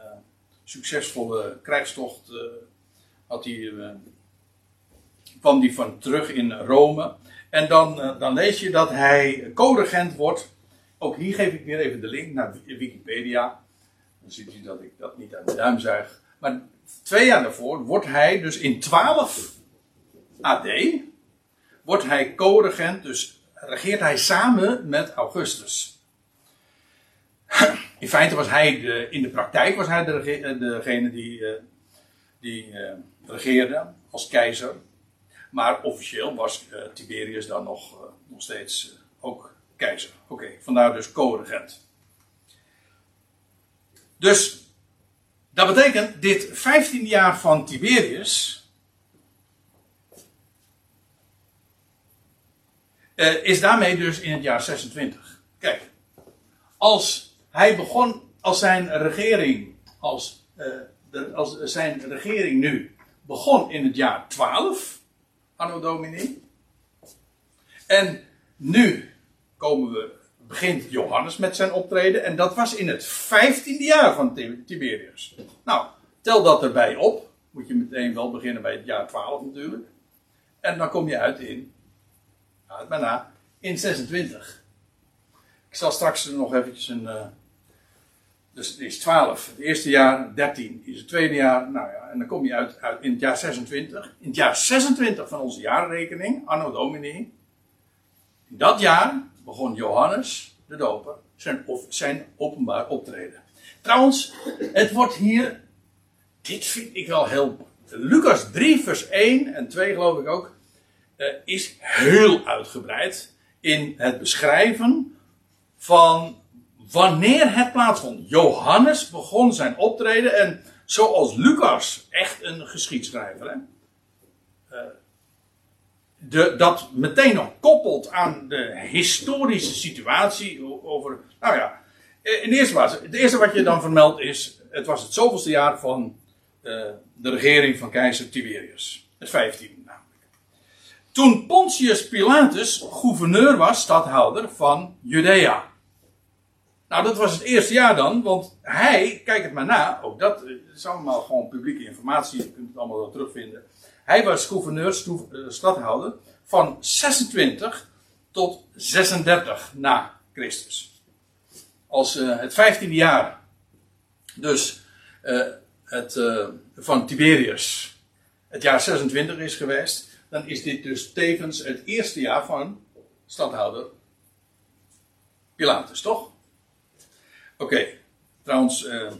succesvolle krijgstocht had hij, kwam hij van terug in Rome. En dan, dan lees je dat hij co-regent wordt. Ook hier geef ik weer even de link naar Wikipedia. Dan ziet u dat ik dat niet aan de duim zuig. Maar twee jaar daarvoor wordt hij dus in 12 AD. Wordt hij co-regent, dus regeert hij samen met Augustus. In feite was hij de, in de praktijk was hij de, eh, degene die, uh, die uh, regeerde als keizer. Maar officieel was Tiberius dan nog, nog steeds ook keizer. Oké, vandaar dus co-regent. Dus dat betekent, dit 15 jaar van Tiberius is daarmee dus in het jaar 26. Kijk, als hij begon als zijn regering, als, de, als zijn regering nu begon in het jaar 12, anno domini. En nu komen we, begint Johannes met zijn optreden en dat was in het 15e jaar van Tiberius. Nou, tel dat erbij op. Moet je meteen wel beginnen bij het jaar 12 natuurlijk. En dan kom je uit in, nou, bijna, in 26. Ik zal straks nog eventjes een, uh, Dus het is 12 het eerste jaar, 13 is het tweede jaar. Nou ja, en dan kom je uit, uit in het jaar 26. In het jaar 26 van onze jaarrekening, Anno Domini. In dat jaar begon Johannes de Doper zijn, zijn openbaar optreden. Trouwens, het wordt hier. Dit vind ik wel heel. Lucas 3, vers 1 en 2, geloof ik ook. Uh, is heel uitgebreid in het beschrijven van wanneer het plaatsvond. Johannes begon zijn optreden en zoals Lucas, echt een geschiedschrijver, hè? Uh, de, dat meteen nog koppelt aan de historische situatie over, nou ja, in de eerste het eerste wat je dan vermeldt is, het was het zoveelste jaar van de regering van keizer Tiberius. Het 15 namelijk. Toen Pontius Pilatus gouverneur was, stadhouder van Judea. Nou, dat was het eerste jaar dan, want hij, kijk het maar na, ook dat is allemaal gewoon publieke informatie, je kunt het allemaal wel terugvinden. Hij was gouverneur, eh, stadhouder van 26 tot 36 na Christus. Als uh, het 15e jaar, dus het, van Tiberius, het jaar 26 is geweest, dan is dit dus tevens het eerste jaar van stadhouder Pilatus, toch? Oké, trouwens, uh,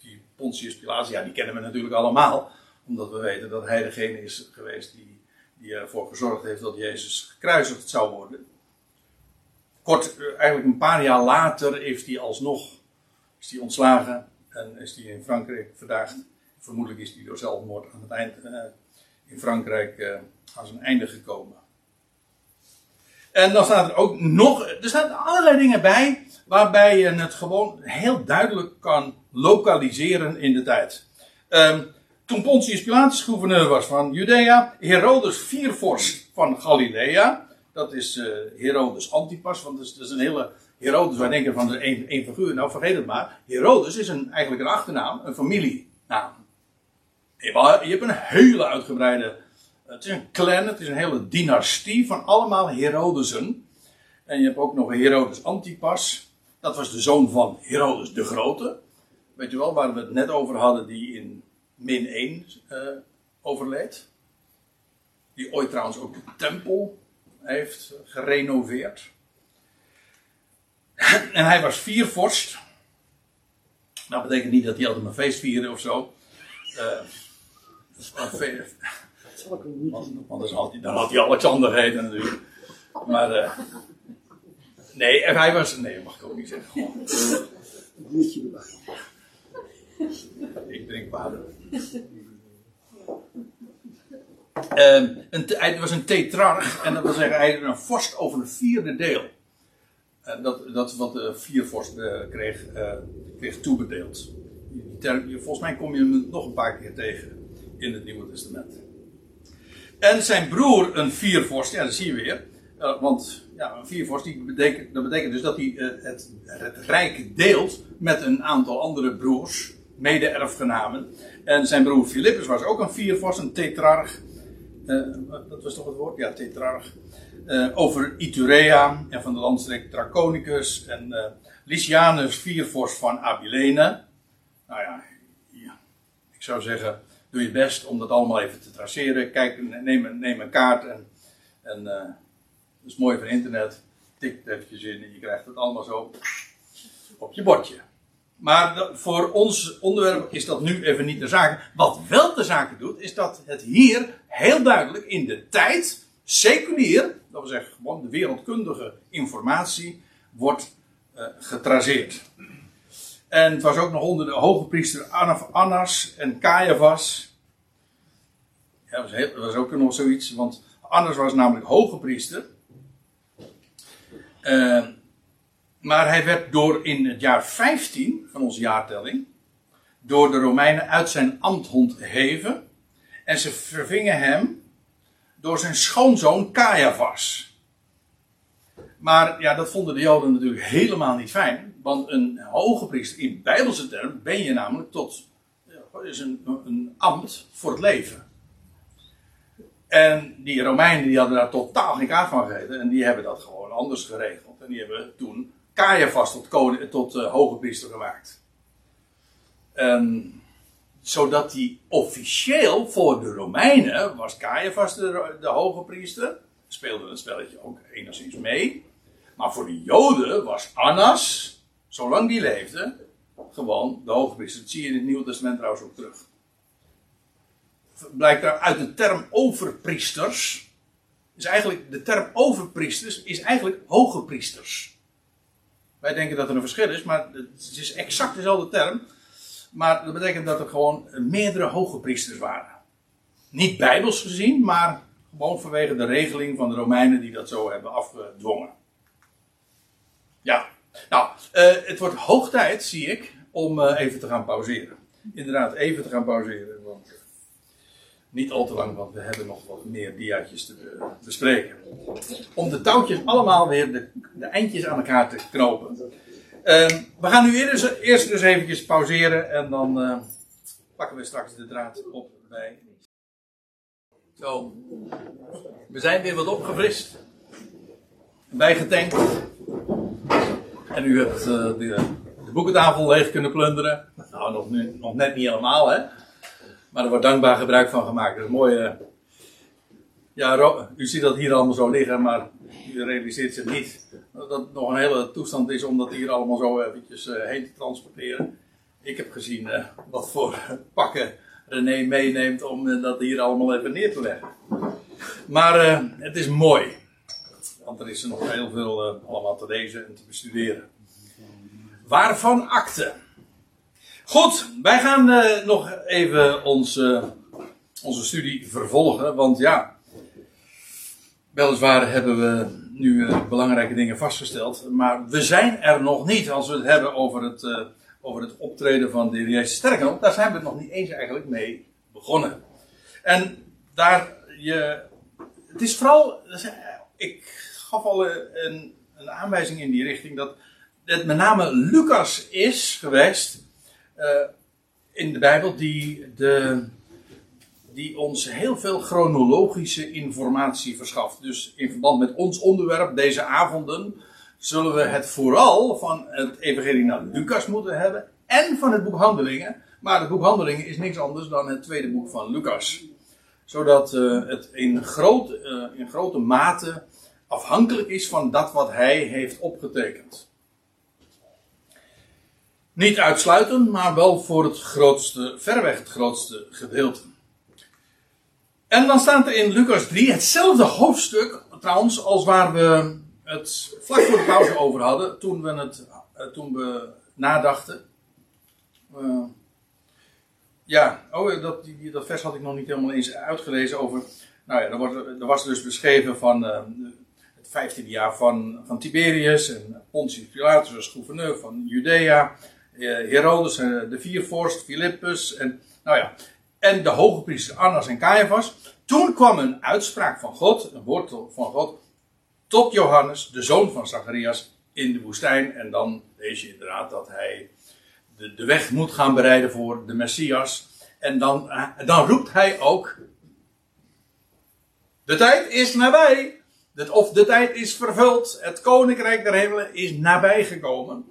die Pontius Pilatus, ja, die kennen we natuurlijk allemaal. Omdat we weten dat hij degene is geweest die, die ervoor gezorgd heeft dat Jezus gekruisigd zou worden. Kort, uh, eigenlijk een paar jaar later heeft hij alsnog is hij ontslagen en is hij in Frankrijk verdaagd. Vermoedelijk is hij door zelfmoord aan het eind uh, in Frankrijk aan zijn einde gekomen. En dan staat er ook nog, er staan allerlei dingen bij waarbij je het gewoon heel duidelijk kan lokaliseren in de tijd. Um, toen Pontius Pilatus gouverneur was van Judea, Herodes viervorst van Galilea, dat is uh, Herodes Antipas, want dat is, een hele. Herodes, wij denken van één figuur, nou vergeet het maar. Herodes is een, eigenlijk een achternaam, een familienaam. Je hebt een hele uitgebreide. Het is een clan, het is een hele dynastie van allemaal Herodesen. En je hebt ook nog Herodes Antipas. Dat was de zoon van Herodes de Grote. Weet je wel, waar we het net over hadden, die in min 1 uh, eh, overleed. Die ooit trouwens ook de tempel heeft gerenoveerd. En hij was viervorst. Dat betekent niet dat hij altijd een feest vierde of zo. Uh, want, anders had hij, dan had hij Alexander heten natuurlijk. Maar uh, Nee, hij was. Nee, mag ik ook niet zeggen. Een biertje erbij. Ik drink water. Um, een, hij was een tetrarch, en dat wil zeggen, hij een vorst over een vierde deel. Uh, dat, dat wat de viervorst uh, kreeg, uh, kreeg toebedeeld. volgens mij kom je hem nog een paar keer tegen in het Nieuwe Testament. En zijn broer, een viervorst, ja, dat zie je weer. Uh, want ja, een viervorst, die betekent, dat betekent dus dat hij uh, het, het rijk deelt met een aantal andere broers, mede-erfgenamen. En zijn broer Philippus was ook een viervorst, een tetrarch. Uh, dat was toch het woord? Ja, tetrarch. over Iturea en van de landstreek Draconicus en Lysianus, viervorst van Abilene. Nou ja, ja, ik zou zeggen, doe je best om dat allemaal even te traceren. Kijk, neem, een kaart en, en dat is mooi van internet. Tik het eventjes in en je krijgt het allemaal zo op je bordje. Maar voor ons onderwerp is dat nu even niet de zaak. Wat wel de zaak doet, is dat het hier heel duidelijk in de tijd, seculier, dat wil zeggen gewoon de wereldkundige informatie, wordt uh, getraceerd. En het was ook nog onder de hoge priester Annas en Caiaphas. Ja, dat was, ook nog zoiets, want Annas was namelijk hoge priester. Uh, maar hij werd door in het jaar 15 van onze jaartelling door de Romeinen uit zijn ambt ontheven. En ze vervingen hem door zijn schoonzoon Caiaphas. Maar ja, dat vonden de Joden natuurlijk helemaal niet fijn. Want een hoge priester, in bijbelse term, ben je namelijk tot. is een, een ambt voor het leven. En die Romeinen die hadden daar totaal geen kaart van gegeven. En die hebben dat gewoon anders geregeld. En die hebben toen Caiaphas tot, koning, tot uh, hoge priester gemaakt. En, zodat hij officieel voor de Romeinen was Caiaphas de, de hoge priester. Speelde het spelletje ook enigszins mee. Maar voor de Joden was Annas, zolang die leefde, gewoon de hoge priester. Dat zie je in het Nieuwe Testament trouwens ook terug. Blijkt daar uit de term overpriesters. Is eigenlijk, de term overpriesters is eigenlijk hoge priesters. Wij denken dat er een verschil is, maar het is exact dezelfde term. Maar dat betekent dat er gewoon meerdere hoge priesters waren. Niet bijbels gezien, maar gewoon vanwege de regeling van de Romeinen die dat zo hebben afgedwongen. Ja, nou, uh, het wordt hoog tijd, zie ik, om uh, even te gaan pauzeren. Inderdaad, even te gaan pauzeren. Want niet al te lang, want we hebben nog wat meer diaatjes te bespreken. Om de touwtjes allemaal weer, de, de eindjes aan elkaar te knopen. Uh, we gaan nu eerst, eerst dus eventjes pauzeren en dan pakken we straks de draad op bij. Zo, we zijn weer wat opgefrist. Bijgetankt. En u hebt uh, de, de, boekentafel leeg kunnen plunderen. Nou, nog, nu, nog net niet helemaal, hè. Maar er wordt dankbaar gebruik van gemaakt. Dat is mooi. Ja, u ziet dat hier allemaal zo liggen, maar u realiseert zich niet dat het nog een hele toestand is om dat hier allemaal zo eventjes uh, heen te transporteren. Ik heb gezien uh, wat voor pakken René meeneemt om dat hier allemaal even neer te leggen. Maar het is mooi. Want er is nog heel veel allemaal te lezen en te bestuderen. Waarvan akte? Goed, wij gaan nog even onze, onze studie vervolgen. Want ja, Weliswaar hebben we nu belangrijke dingen vastgesteld, maar we zijn er nog niet als we het hebben over het, over het optreden van de Jezus. Sterker daar zijn we nog niet eens eigenlijk mee begonnen. En daar je, het is vooral, ik gaf al een, een aanwijzing in die richting dat het met name Lucas is geweest uh, in de Bijbel die de die ons heel veel chronologische informatie verschaft. Dus in verband met ons onderwerp deze avonden zullen we het vooral van het evangelie naar Lucas moeten hebben en van het boek Handelingen. Maar het boek Handelingen is niks anders dan het tweede boek van Lucas. Zodat uh, het in, groot, uh, in grote mate afhankelijk is van dat wat hij heeft opgetekend. Niet uitsluitend, maar wel voor het grootste, verreweg het grootste gedeelte. En dan staat er in Lucas 3 hetzelfde hoofdstuk, trouwens, als waar we het vlak voor de pauze over hadden, toen we, het, uh, toen we nadachten. Ja, oh, dat, die, dat vers had ik nog niet helemaal eens uitgelezen over. Nou ja, er, wordt, er was dus beschreven van uh, het vijftiende jaar van, van Tiberius en Pontius Pilatus als gouverneur van Judea. Herodes, de viervorst, Philippus en nou ja, en de hoge priester Annas en Caiaphas. Toen kwam een uitspraak van God, een woord van God, tot Johannes, de zoon van Zacharias, in de woestijn. En dan lees je inderdaad dat hij de, de weg moet gaan bereiden voor de Messias. En dan, eh, dan roept hij ook: De tijd is nabij. Of de tijd is vervuld. Het koninkrijk der hemelen is nabij gekomen.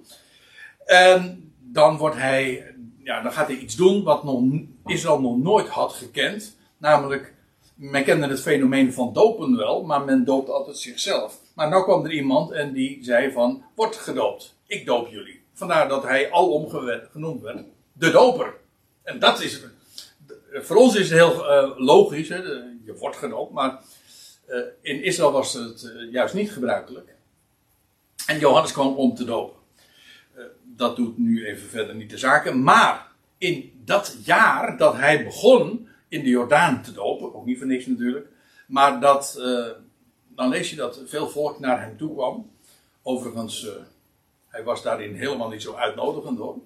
En dan wordt hij ja, dan gaat hij iets doen wat nog, Israël nog nooit had gekend. Namelijk, men kende het fenomeen van dopen wel, maar men doopt altijd zichzelf. Maar nu kwam er iemand en die zei van, word gedoopt. Ik doop jullie. Vandaar dat hij alom genoemd werd, de doper. En dat is, voor ons is het heel uh, logisch, hè? je wordt gedoopt, maar uh, in Israël was het uh, juist niet gebruikelijk. En Johannes kwam om te dopen dat doet nu even verder niet de zaken. Maar in dat jaar dat hij begon in de Jordaan te dopen, ook niet voor niks natuurlijk, maar dat, dan lees je dat veel volk naar hem toe kwam. Overigens, hij was daarin helemaal niet zo uitnodigend hoor.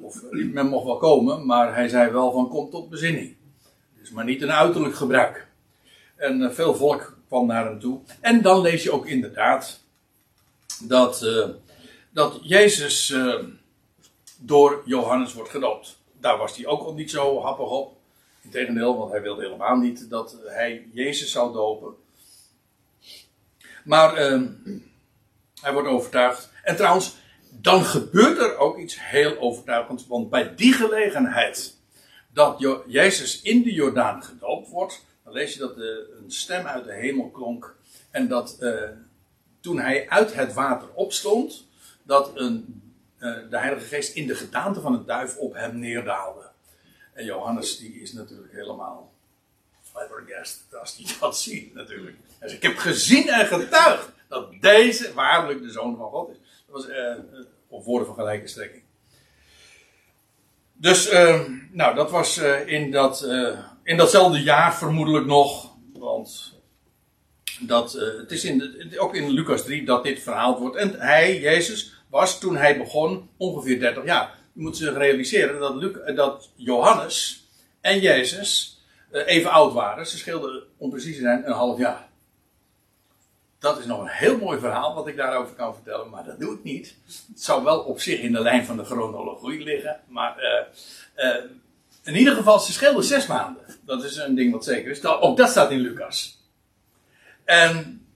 Of men mocht wel komen, maar hij zei wel van kom tot bezinning. Dus maar niet een uiterlijk gebruik. En uh, veel volk kwam naar hem toe. En dan lees je ook inderdaad dat dat Jezus uh, door Johannes wordt gedoopt. Daar was hij ook niet zo happig op. Integendeel, want hij wilde helemaal niet dat hij Jezus zou dopen. Maar uh, hij wordt overtuigd. En trouwens, dan gebeurt er ook iets heel overtuigends. Want bij die gelegenheid dat Jezus in de Jordaan gedoopt wordt, dan lees je dat een stem uit de hemel klonk. En dat uh, toen hij uit het water opstond, dat een, uh, de Heilige Geest in de gedaante van een duif op hem neerdaalde. En Johannes die is natuurlijk helemaal flabbergasted als hij dat ziet natuurlijk. Hij zegt, ik heb gezien en getuigd dat deze waarlijk de Zoon van God is. Dat was uh, op woorden van gelijke strekking. Dus, uh, nou, dat was uh, in, dat, in datzelfde jaar vermoedelijk nog. Want dat, het is in ook in Lucas 3 dat dit verhaald wordt. En hij, Jezus, was toen hij begon ongeveer 30 jaar. Je moet zich realiseren dat, Luc, dat Johannes en Jezus even oud waren. Ze scheelden, om precies te zijn, een half jaar. Dat is nog een heel mooi verhaal wat ik daarover kan vertellen, maar dat doe ik niet. Het zou wel op zich in de lijn van de chronologie liggen, maar uh, uh, in ieder geval, ze scheelden zes maanden. Dat is een ding wat zeker is. Ook dat staat in Lucas. En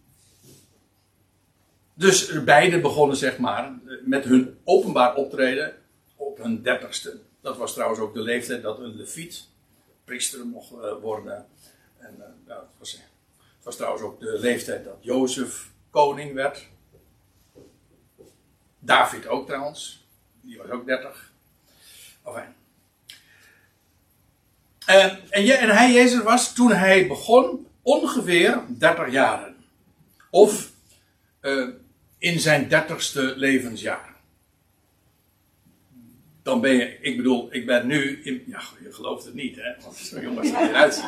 dus beide begonnen, zeg maar, met hun openbaar optreden op hun dertigste. Dat was trouwens ook de leeftijd dat een leviet priester mocht uh, worden. En uh, nou, dat was het was trouwens ook de leeftijd dat Jozef koning werd. David ook trouwens. Die was ook 30. Enfin. En, en, hij, Jezus, was toen hij begon ongeveer 30 jaren. Of uh, in zijn 30ste levensjaar. Dan ben je, ik bedoel, ik ben nu, in, ja, je gelooft het niet, hè, want zo jong als het eruit.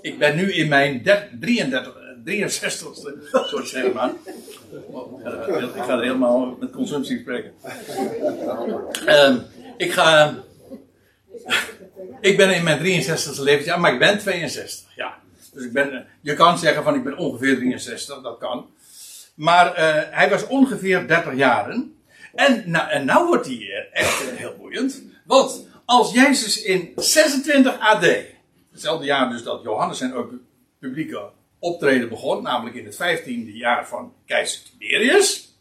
Ik ben nu in mijn 33, 63ste, soort zeg maar. Ik ga er helemaal met consumptie spreken. Uh, ik ga, ik ben in mijn 63ste levensjaar, maar ik ben 62, ja. Dus ik ben, je kan zeggen van ik ben ongeveer 63, dat kan. Maar uh, hij was ongeveer 30 jaren. En nou, en nou wordt hij echt heel boeiend. Want als Jezus in 26 AD, hetzelfde jaar dus dat Johannes zijn publieke optreden begon, namelijk in het 15e jaar van keizer Tiberius.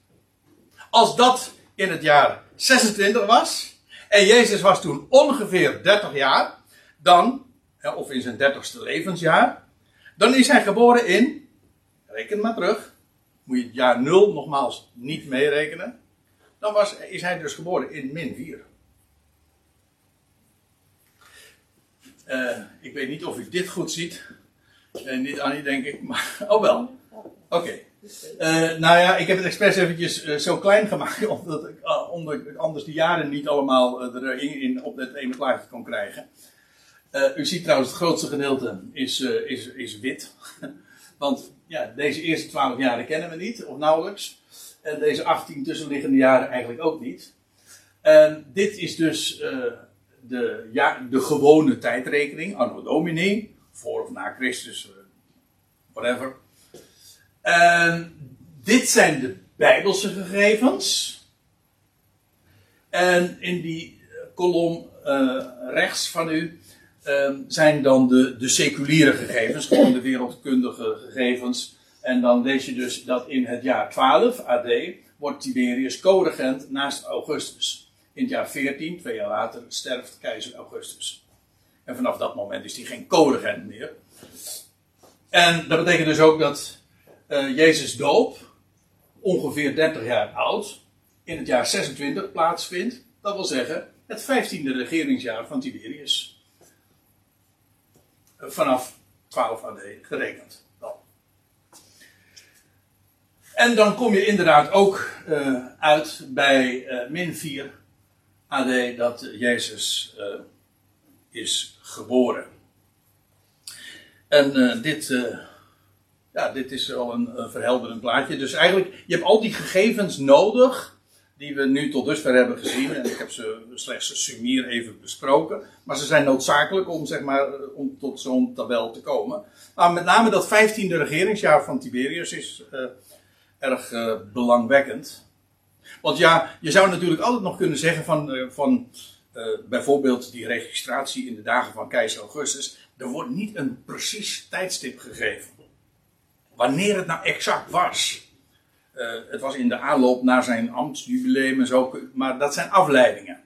Als dat in het jaar 26 was, en Jezus was toen ongeveer 30 jaar, dan, of in zijn 30ste levensjaar, dan is hij geboren in, reken maar terug, moet je het jaar 0 nogmaals niet meerekenen, dan was, is hij dus geboren in min 4. Uh, eh, ik weet niet of u dit goed ziet. Uh, niet Annie, denk ik. Maar, oh wel. Oké. Eh, nou ja, ik heb het expres eventjes zo klein gemaakt. Omdat ik onder, anders de jaren niet allemaal erin in, op het ene plaatje kon krijgen. u ziet trouwens, het grootste gedeelte is, is, is wit. Want ja, deze eerste twaalf jaren kennen we niet, of nauwelijks. En deze 18 tussenliggende jaren eigenlijk ook niet. En dit is dus uh, de, ja, de gewone tijdrekening, anno domini, voor of na Christus, uh, whatever. En dit zijn de Bijbelse gegevens. En in die kolom uh, rechts van u zijn dan de, de seculiere gegevens, gewoon de wereldkundige gegevens en dan lees je dus dat in het jaar 12 AD wordt Tiberius co-regent naast Augustus. In het jaar 14, twee jaar later, sterft keizer Augustus. En vanaf dat moment is hij geen co-regent meer. En dat betekent dus ook dat uh, Jezus doop, ongeveer 30 jaar oud, in het jaar 26 plaatsvindt. Dat wil zeggen, het 15e regeringsjaar van Tiberius. Vanaf 12 AD gerekend. En dan kom je inderdaad ook uh, uit bij uh, min 4 AD dat Jezus uh, is geboren. En dit, ja, dit is al een, een, verhelderend plaatje. Dus eigenlijk, je hebt al die gegevens nodig die we nu tot dusver hebben gezien. En ik heb ze slechts sumier even besproken. Maar ze zijn noodzakelijk om, zeg maar, om tot zo'n tabel te komen. Maar met name dat 15e regeringsjaar van Tiberius is erg uh, belangwekkend. Want ja, je zou natuurlijk altijd nog kunnen zeggen van, uh, van uh, bijvoorbeeld die registratie in de dagen van keizer Augustus. Er wordt niet een precies tijdstip gegeven. Wanneer het nou exact was. het was in de aanloop naar zijn ambtsjubileum en zo. Maar dat zijn afleidingen.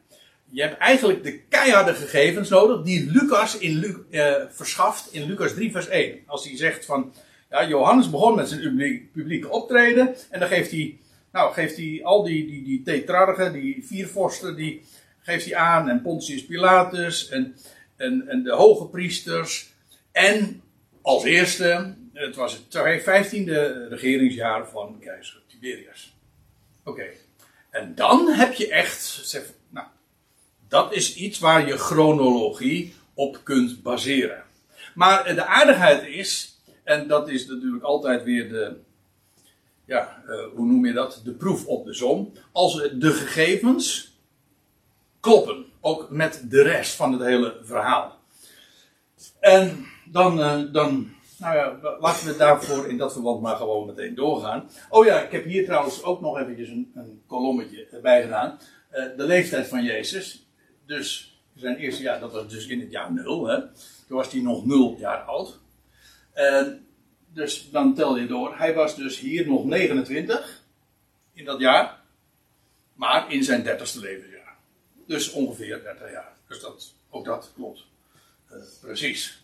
Je hebt eigenlijk de keiharde gegevens nodig die Lucas in verschaft in Lucas 3 vers 1. Als hij zegt van, ja, Johannes begon met zijn publieke optreden en dan geeft hij, nou, geeft hij al die, die, die tetrarchen, die vier vorsten, die geeft hij aan en Pontius Pilatus en, en, en de hoge priesters en als eerste, het was het vijftiende regeringsjaar van keizer Tiberius. Oké. En dan heb je echt, zeg, nou, dat is iets waar je chronologie op kunt baseren. Maar de aardigheid is, en dat is natuurlijk altijd weer de, ja, uh, hoe noem je dat? De proef op de som. Als de gegevens kloppen, ook met de rest van het hele verhaal. En dan, uh, dan nou ja, laten we daarvoor in dat verband maar gewoon meteen doorgaan. Oh ja, ik heb hier trouwens ook nog eventjes een, een kolommetje bij gedaan. Uh, de leeftijd van Jezus. Dus zijn eerste jaar, dat was dus in het jaar nul. Hè? Toen was hij nog nul jaar oud. En dus dan tel je door. Hij was dus hier nog 29 in dat jaar. Maar in zijn dertigste levensjaar. Dus ongeveer 30 jaar. Dus dat, ook dat klopt. Uh, precies.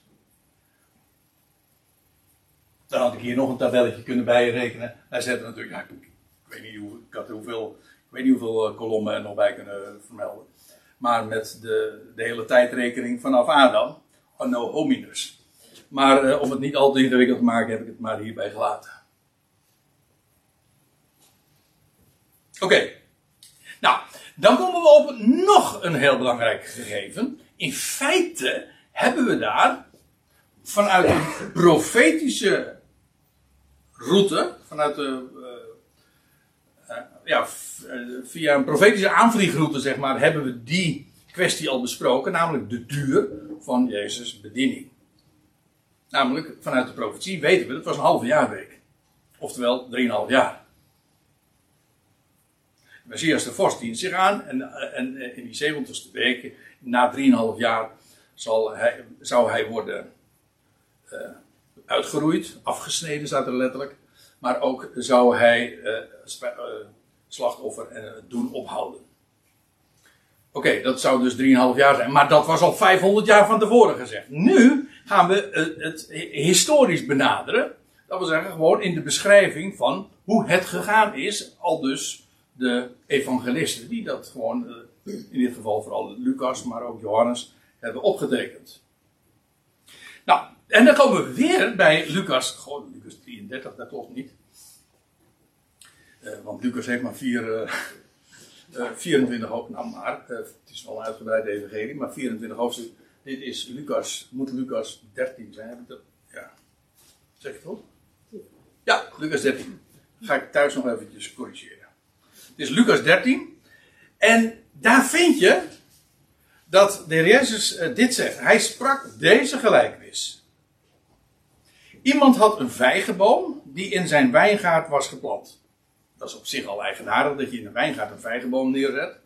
Dan had ik hier nog een tabelletje kunnen bijrekenen. Hij zegt natuurlijk, ik, weet niet hoe, ik hoeveel, ik weet niet hoeveel uh, kolommen er nog bij kunnen vermelden. Maar met de, de hele tijdrekening vanaf Adam, anno hominus. Maar uh, om het niet al te ingewikkeld te maken, heb ik het maar hierbij gelaten. Oké. Nou, dan komen we op nog een heel belangrijk gegeven. In feite hebben we daar vanuit een profetische route, vanuit de, uh, ja, via een profetische aanvliegroute, zeg maar, hebben we die kwestie al besproken, namelijk de duur van Jezus' bediening. Namelijk, vanuit de profetie weten we, het was een halve jaarweek. Oftewel, 3,5 jaar. Messias de vorst dient zich aan en, en in die 70ste week, na 3,5 jaar, zal hij, zou hij worden uh, uitgeroeid, afgesneden staat er letterlijk. Maar ook zou hij uh, slachtoffer doen ophouden. Oké, dat zou dus 3,5 jaar zijn. Maar dat was al 500 jaar van tevoren gezegd. Nu gaan we het historisch benaderen. Dat wil zeggen, gewoon in de beschrijving van hoe het gegaan is. Al dus de evangelisten, die dat gewoon, in dit geval vooral Lucas, maar ook Johannes, hebben opgetekend. Nou, en dan komen we weer bij Lucas, gewoon Lucas 33, dat klopt niet. Uh, want Lucas heeft maar vier, 24 hoofdstukken, nou maar, eh, het is wel een uitgebreide evangelie, maar 24 hoofdstukken. Dit is Lucas, moet Lucas 13 zijn, heb ik dat? Ja. Zeg het goed? Ja, Lucas 13. ga ik thuis nog eventjes corrigeren. Het is Lucas 13. En daar vind je dat de Jezus dit zegt. Hij sprak deze gelijkenis. Iemand had een vijgenboom die in zijn wijngaard was geplant. Dat is op zich al eigenaardig dat je in een wijngaard een vijgenboom neerzet.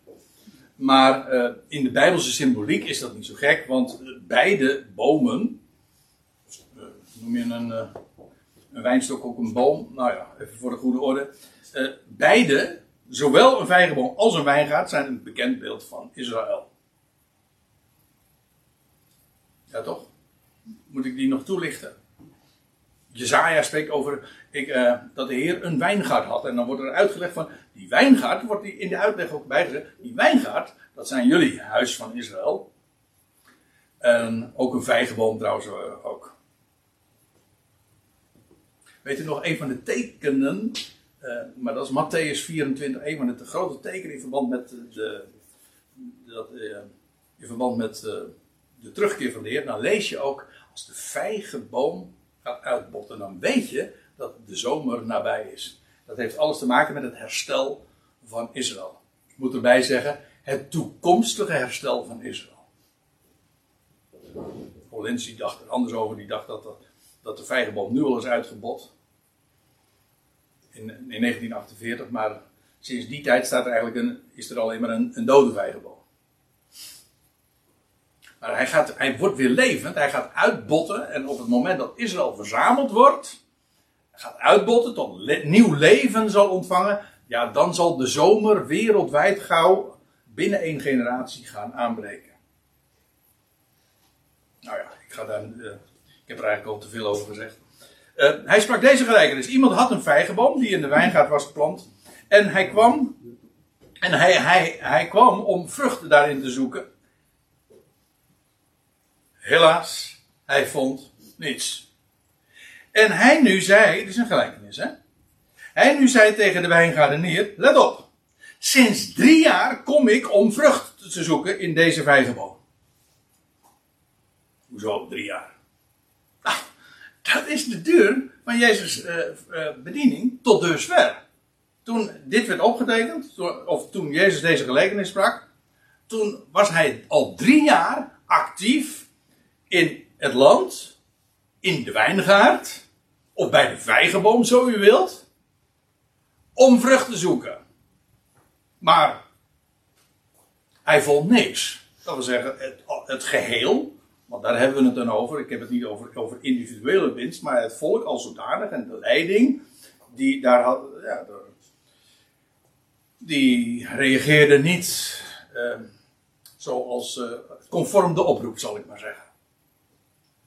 Maar uh, in de Bijbelse symboliek is dat niet zo gek, want beide bomen. Uh, noem je een, een wijnstok ook een boom? Nou ja, even voor de goede orde. beide, zowel een vijgenboom als een wijngaard, zijn een bekend beeld van Israël. Ja, toch? Moet ik die nog toelichten? Jezaja spreekt over ik, uh, dat de Heer een wijngaard had. En dan wordt er uitgelegd van, die wijngaard, wordt die in de uitleg ook bijgezet, die wijngaard, dat zijn jullie, huis van Israël. En ook een vijgenboom trouwens uh, ook. Weet u nog, een van de tekenen, uh, maar dat is Matthäus 24, een van de grote tekenen in verband met de, dat, in verband met de terugkeer van de Heer. Dan lees je ook, als de vijgenboom uitbotten, dan weet je dat de zomer nabij is. Dat heeft alles te maken met het herstel van Israël. Ik moet erbij zeggen, het toekomstige herstel van Israël. Olensi dacht er anders over, die dacht dat, dat, dat de vijgenboom nu al is uitgebot. In, in 1948, maar sinds die tijd staat er eigenlijk een, is er alleen maar een, een dode vijgenboom. Maar hij, gaat, hij wordt weer levend, hij gaat uitbotten. En op het moment dat Israël verzameld wordt, gaat uitbotten, tot nieuw leven zal ontvangen, ja, dan zal de zomer wereldwijd gauw binnen één generatie gaan aanbreken. Nou ja, ik, ga daar, uh, ik heb er eigenlijk al te veel over gezegd. Uh, hij sprak deze gelijkenis. Iemand had een vijgenboom die in de wijngaard was geplant. En hij kwam, en hij, hij, hij kwam om vruchten daarin te zoeken. Helaas, hij vond niets. En hij nu zei, het is een gelijkenis hè. Hij nu zei tegen de wijngaardenier, let op. Sinds drie jaar kom ik om vrucht te zoeken in deze vijgenboom. Hoezo drie jaar? Nou, dat is de duur van Jezus' uh, uh, bediening tot dusver. Toen dit werd opgetekend, of toen Jezus deze gelijkenis sprak, toen was hij al drie jaar actief in het land, in de wijngaard, of bij de vijgenboom, zo u wilt, om vrucht te zoeken. Maar hij vond niks. Dat wil zeggen, het, het, geheel, want daar hebben we het dan over. Ik heb het niet over, over individuele winst, maar het volk als zodanig en de leiding, die daar had, die reageerde niet uh, zoals uh, conform de oproep, zal ik maar zeggen.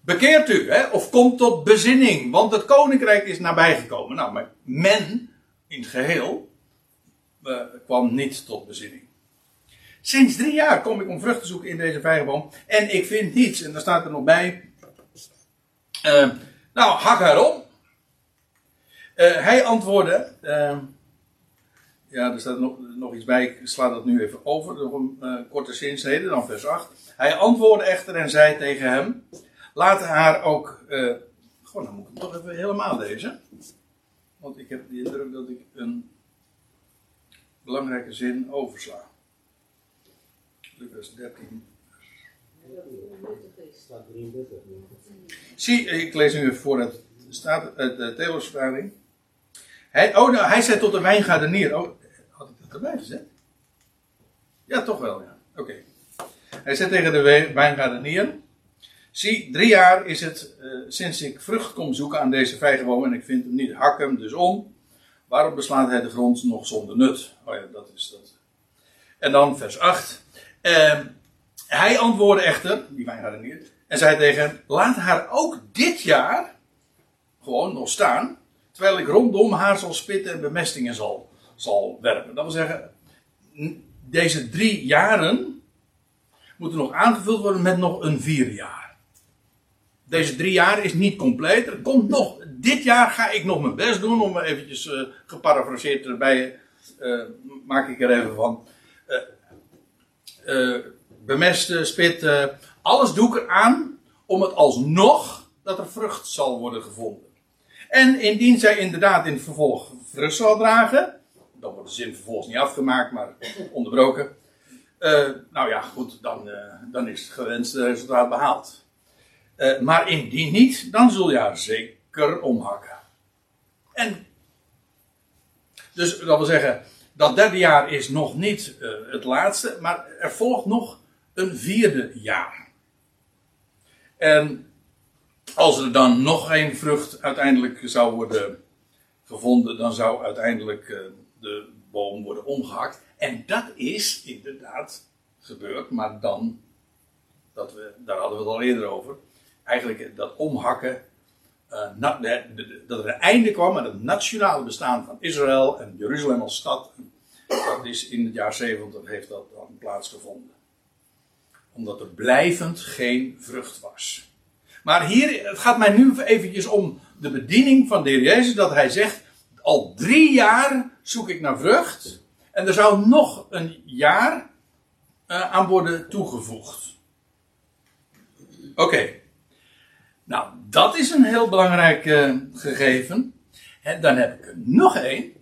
Bekeert u, hè, of komt tot bezinning, want het koninkrijk is nabijgekomen. Nou, maar men in het geheel uh, kwam niet tot bezinning. Sinds drie jaar kom ik om vrucht te zoeken in deze vijgenboom en ik vind niets. En daar staat er nog bij. Uh, nou, hak erom. Uh, hij antwoordde. ja, er staat nog, nog iets bij. Ik sla dat nu even over. Nog een korte zinsnede, dan vers 8. Hij antwoordde echter en zei tegen hem. Laat haar ook. Uh, gewoon, dan moet ik toch even helemaal lezen. Want ik heb de indruk dat ik een belangrijke zin oversla. Lucas 13. Zie, ik lees nu even voor het staat de. Hij, oh, nou, hij zei tot de wijngaardenier. Oh, had ik dat erbij gezet? Ja, toch wel, ja. Oké. Hij zei tegen de wijngaardenier. Zie, drie jaar is het uh, sinds ik vrucht kom zoeken aan deze vijgenboom en ik vind hem niet. Hak hem dus om. Waarom beslaat hij de grond nog zonder nut? Oh ja, dat is dat. En dan vers 8. Uh, hij antwoordde echter, die wijngaardenier, en zei tegen hem: Laat haar ook dit jaar gewoon nog staan, terwijl ik rondom haar zal spitten en bemestingen zal, zal werpen. Dat wil zeggen, deze drie jaren moeten nog aangevuld worden met nog een vier jaar. Deze drie jaar is niet compleet. Er komt nog, dit jaar ga ik nog mijn best doen om eventjes uh, geparafraseerd erbij, uh, maak ik er even van. Uh, bemesten, spitten, alles doe ik eraan om het alsnog dat er vrucht zal worden gevonden. En indien zij inderdaad in het vervolg vrucht zal dragen, dan wordt de zin vervolgens niet afgemaakt, maar onderbroken. nou ja, goed, dan, dan is het gewenste resultaat behaald. Uh, maar indien niet, dan zul je haar zeker omhakken. En, dus dat wil zeggen, dat derde jaar is nog niet uh, het laatste, maar er volgt nog een vierde jaar. En als er dan nog geen vrucht uiteindelijk zou worden gevonden, dan zou uiteindelijk uh, de boom worden omgehakt. En dat is inderdaad gebeurd, maar dan, dat we, daar hadden we het al eerder over eigenlijk dat omhakken, uh, dat er een einde kwam aan het nationale bestaan van Israël en Jeruzalem als stad. Dat is in het jaar 70 heeft dat dan plaatsgevonden. Omdat er blijvend geen vrucht was. Maar hier, het gaat mij nu eventjes om de bediening van de Heer Jezus, dat hij zegt, al drie jaar zoek ik naar vrucht. En er zou nog een jaar uh, aan worden toegevoegd. Oké. Nou, dat is een heel belangrijk uh, gegeven. En dan heb ik er nog één.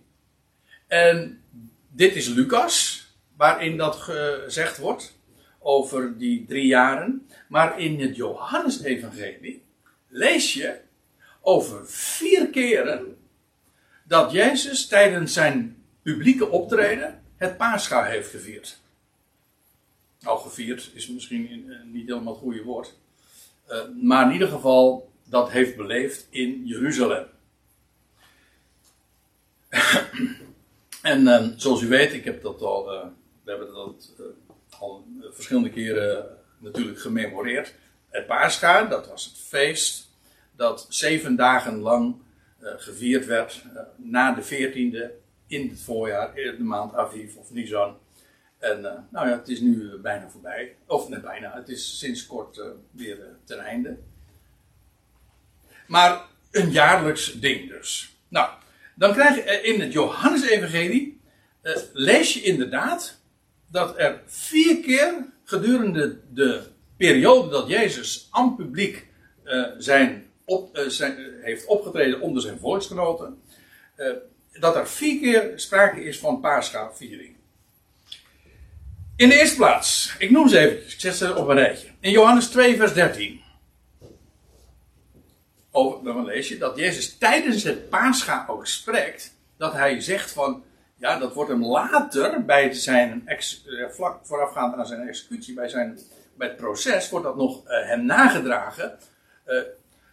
En dit is Lucas, waarin dat gezegd wordt over die drie jaren. Maar in het Johannesevangelie lees je over vier keren dat Jezus tijdens zijn publieke optreden het Pascha heeft gevierd. Nou, gevierd is misschien niet helemaal het goede woord. Uh, maar in ieder geval, dat heeft beleefd in Jeruzalem. en ehm, zoals u weet, ik heb dat al, uh, we hebben dat uh, al verschillende keren natuurlijk gememoreerd. Het Pascha, dat was het feest dat zeven dagen lang gevierd werd na de veertiende in het voorjaar, in de maand Aviv of Nisan. En nou ja, het is nu bijna voorbij. Of net bijna, het is sinds kort weer ten einde. Maar een jaarlijks ding dus. Nou, dan krijg je in het Johannesevangelie uh, lees je inderdaad dat er vier keer gedurende de periode dat Jezus aan publiek zijn op, zijn, heeft opgetreden onder zijn volksgenoten, dat er vier keer sprake is van paaschaviering. In de eerste plaats, ik noem ze even, ik zet ze op een rijtje. In Johannes 2, vers 13 over, dan lees je dat Jezus tijdens het Pascha ook spreekt. Dat hij zegt van, ja, dat wordt hem later bij zijn, eh, vlak voorafgaand aan zijn executie, bij, zijn, bij het proces, wordt dat nog uh, hem nagedragen. Uh,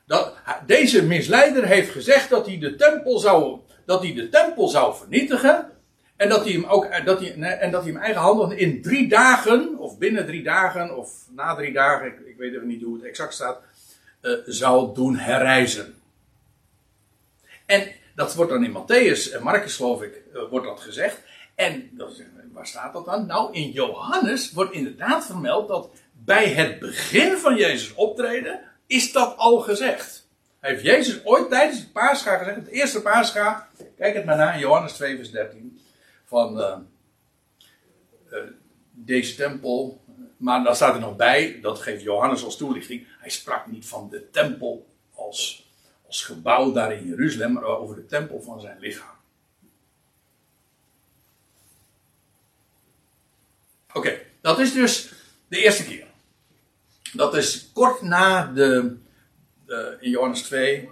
dat, deze misleider heeft gezegd dat hij de tempel zou, dat hij de tempel zou vernietigen. En dat hij hem ook, dat hij, en dat hij hem eigen handen in drie dagen, of binnen drie dagen, of na drie dagen, ik, weet even niet hoe het exact staat, uh, zou doen herreizen. En dat wordt dan in Matthäus en Marcus, geloof ik, uh, wordt dat gezegd. En waar staat dat dan? Nou, in Johannes wordt inderdaad vermeld dat bij het begin van Jezus optreden is dat al gezegd. Heeft Jezus ooit tijdens het paascha gezegd, het eerste paascha, kijk het maar na in Johannes 2 vers 13, van uh, deze tempel maar dan staat er nog bij, dat geeft Johannes als toelichting, hij sprak niet van de tempel als, als gebouw daar in Jeruzalem, maar over de tempel van zijn lichaam. Oké, dat is dus de eerste keer. Dat is kort na de, de in Johannes 2.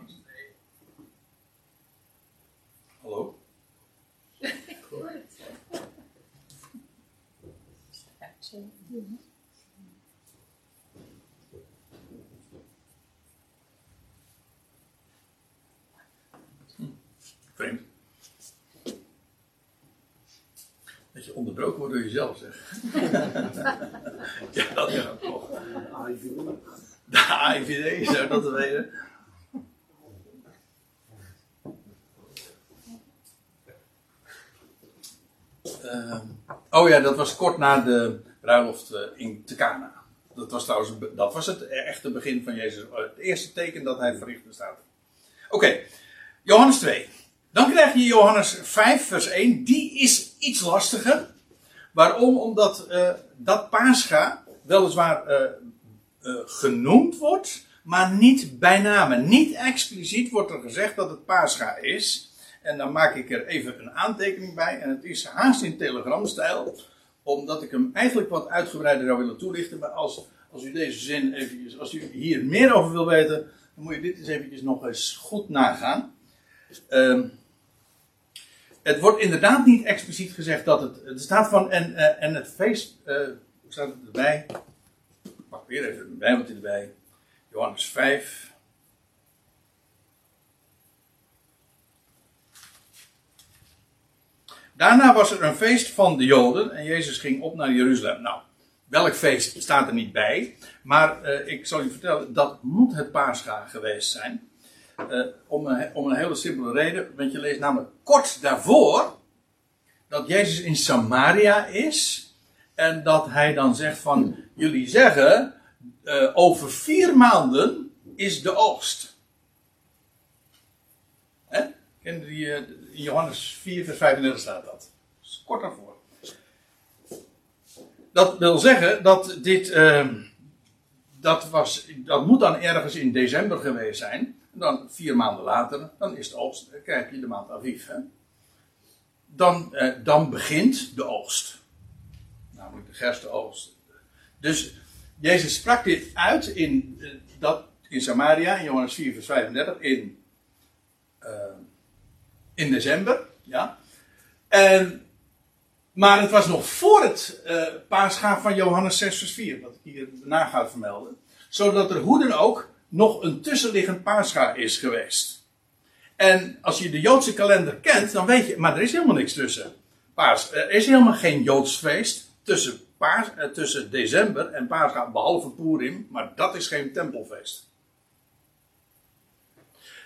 Hallo? Ik hoor het. Vreemd. Dat je onderbroken wordt door jezelf, zeg. ja, dat ook nog. De AIVD, zou dat weten? Uh, oh ja, dat was kort na de bruiloft uh, in Tekana. Dat was trouwens dat was het echte begin van Jezus. Het eerste teken dat hij verricht bestaat. Oké. Johannes 2. Dan krijg je Johannes 5, vers 1. Die is iets lastiger. Waarom? Omdat uh, dat Pascha weliswaar uh, uh, genoemd wordt, maar niet bij name. Niet expliciet wordt er gezegd dat het Pascha is. En dan maak ik er even een aantekening bij. En het is haast in telegramstijl. Omdat ik hem eigenlijk wat uitgebreider zou willen toelichten. Maar als, als u deze zin eventjes, als u hier meer over wil weten, dan moet je dit eens eventjes nog eens goed nagaan. Uh, het wordt inderdaad niet expliciet gezegd dat het. Het staat van. En, uh, en het feest. Uh, hoe staat het erbij? Ik pak weer even een Bijbeltje erbij. Johannes 5. Daarna was er een feest van de Joden en Jezus ging op naar Jeruzalem. Nou, welk feest staat er niet bij, maar uh, ik zal u vertellen, dat moet het Pascha geweest zijn. Uh, om, een, om een hele simpele reden. Want je leest namelijk kort daarvoor dat Jezus in Samaria is. En dat hij dan zegt van, jullie zeggen, uh, over vier maanden is de oogst. Hè? Die, uh, in Johannes 4 vers 35 staat dat. Kort daarvoor. Dat wil zeggen dat dit, dat, was, dat moet dan ergens in december geweest zijn. En dan vier maanden later, dan is de oogst, dan krijg je de maand Aviv. Hè? Dan, eh, dan begint de oogst. Namelijk de gerstenoogst. Dus Jezus sprak dit uit in, eh, dat, in Samaria, in Johannes 4, vers 35, in, uh, in december. Ja. En, maar het was nog voor het uh, paasgaaf van Johannes 6, vers 4, wat ik hier na ga vermelden. Zodat er hoe dan ook nog een tussenliggend Pascha is geweest. En als je de Joodse kalender kent, dan weet je, maar er is helemaal niks tussen. Paas, er is helemaal geen Joods feest tussen, paas, eh, tussen december en Paascha, behalve Purim, maar dat is geen tempelfeest.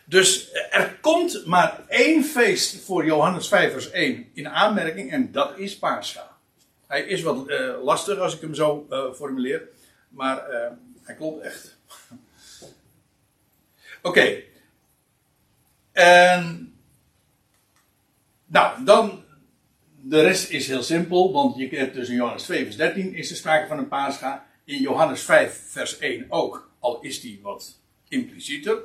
Dus er komt maar één feest voor Johannes 5 vers 1 in aanmerking en dat is Pascha. Hij is wat uh, lastig als ik hem zo formuleer, maar hij klopt echt. Oké. Okay. Nou, dan. De rest is heel simpel, want je hebt dus in Johannes 2, vers 13 is er sprake van een Pascha. In Johannes 5, vers 1 ook, al is die wat implicieter.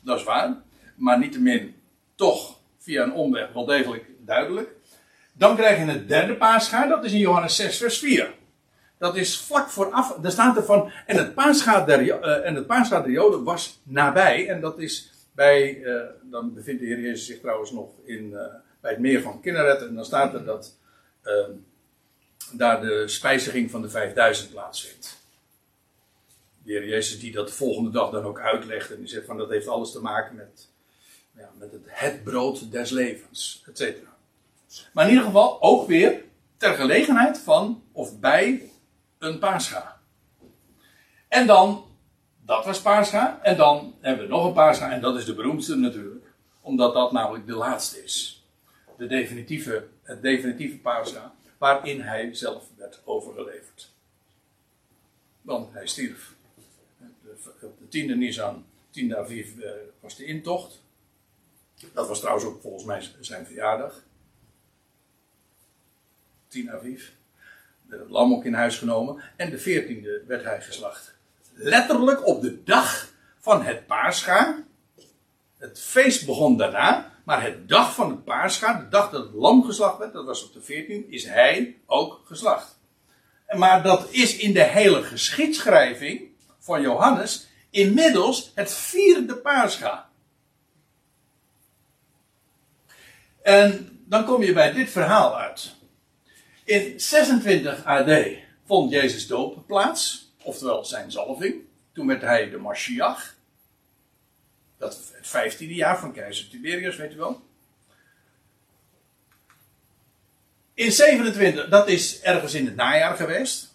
Dat is waar. Maar niettemin toch via een omweg wel degelijk duidelijk. Dan krijg je het derde paascha, dat is in Johannes 6, vers 4. Dat is vlak vooraf, daar staat er van, en het paascha der, uh, en het der Joden was nabij. En dat is bij, uh, dan bevindt de Heer Jezus zich trouwens nog in, uh, bij het meer van Kinneret. En dan staat er dat daar de spijziging van de 5000 plaatsvindt de Heer Jezus die dat de volgende dag dan ook uitlegt. En die zegt van dat heeft alles te maken met, ja, met het, het brood des levens, et cetera. Maar in ieder geval ook weer ter gelegenheid van of bij een paascha. En dan, dat was paascha. En dan hebben we nog een paascha. En dat is de beroemdste natuurlijk. Omdat dat namelijk de laatste is. De definitieve, het definitieve paascha. Waarin hij zelf werd overgeleverd. Want hij stierf op de tiende Nisan, 10 Aviv, uh, was de intocht. Dat was trouwens ook volgens mij zijn verjaardag. 10 Aviv. Het lam ook in huis genomen. En de 14e werd hij geslacht. Letterlijk op de dag van het paarscha. Het feest begon daarna. Maar het dag van het paarscha, de dag dat het lam geslacht werd, dat was op de 14, is hij ook geslacht. Maar dat is in de hele geschiedschrijving van Johannes inmiddels het vierde paascha. En dan kom je bij dit verhaal uit. In 26 AD vond Jezus doop plaats, oftewel zijn zalving. Toen werd hij de Mashiach. Dat het vijftiende jaar van keizer Tiberius, weet u wel. In 27, dat is ergens in het najaar geweest.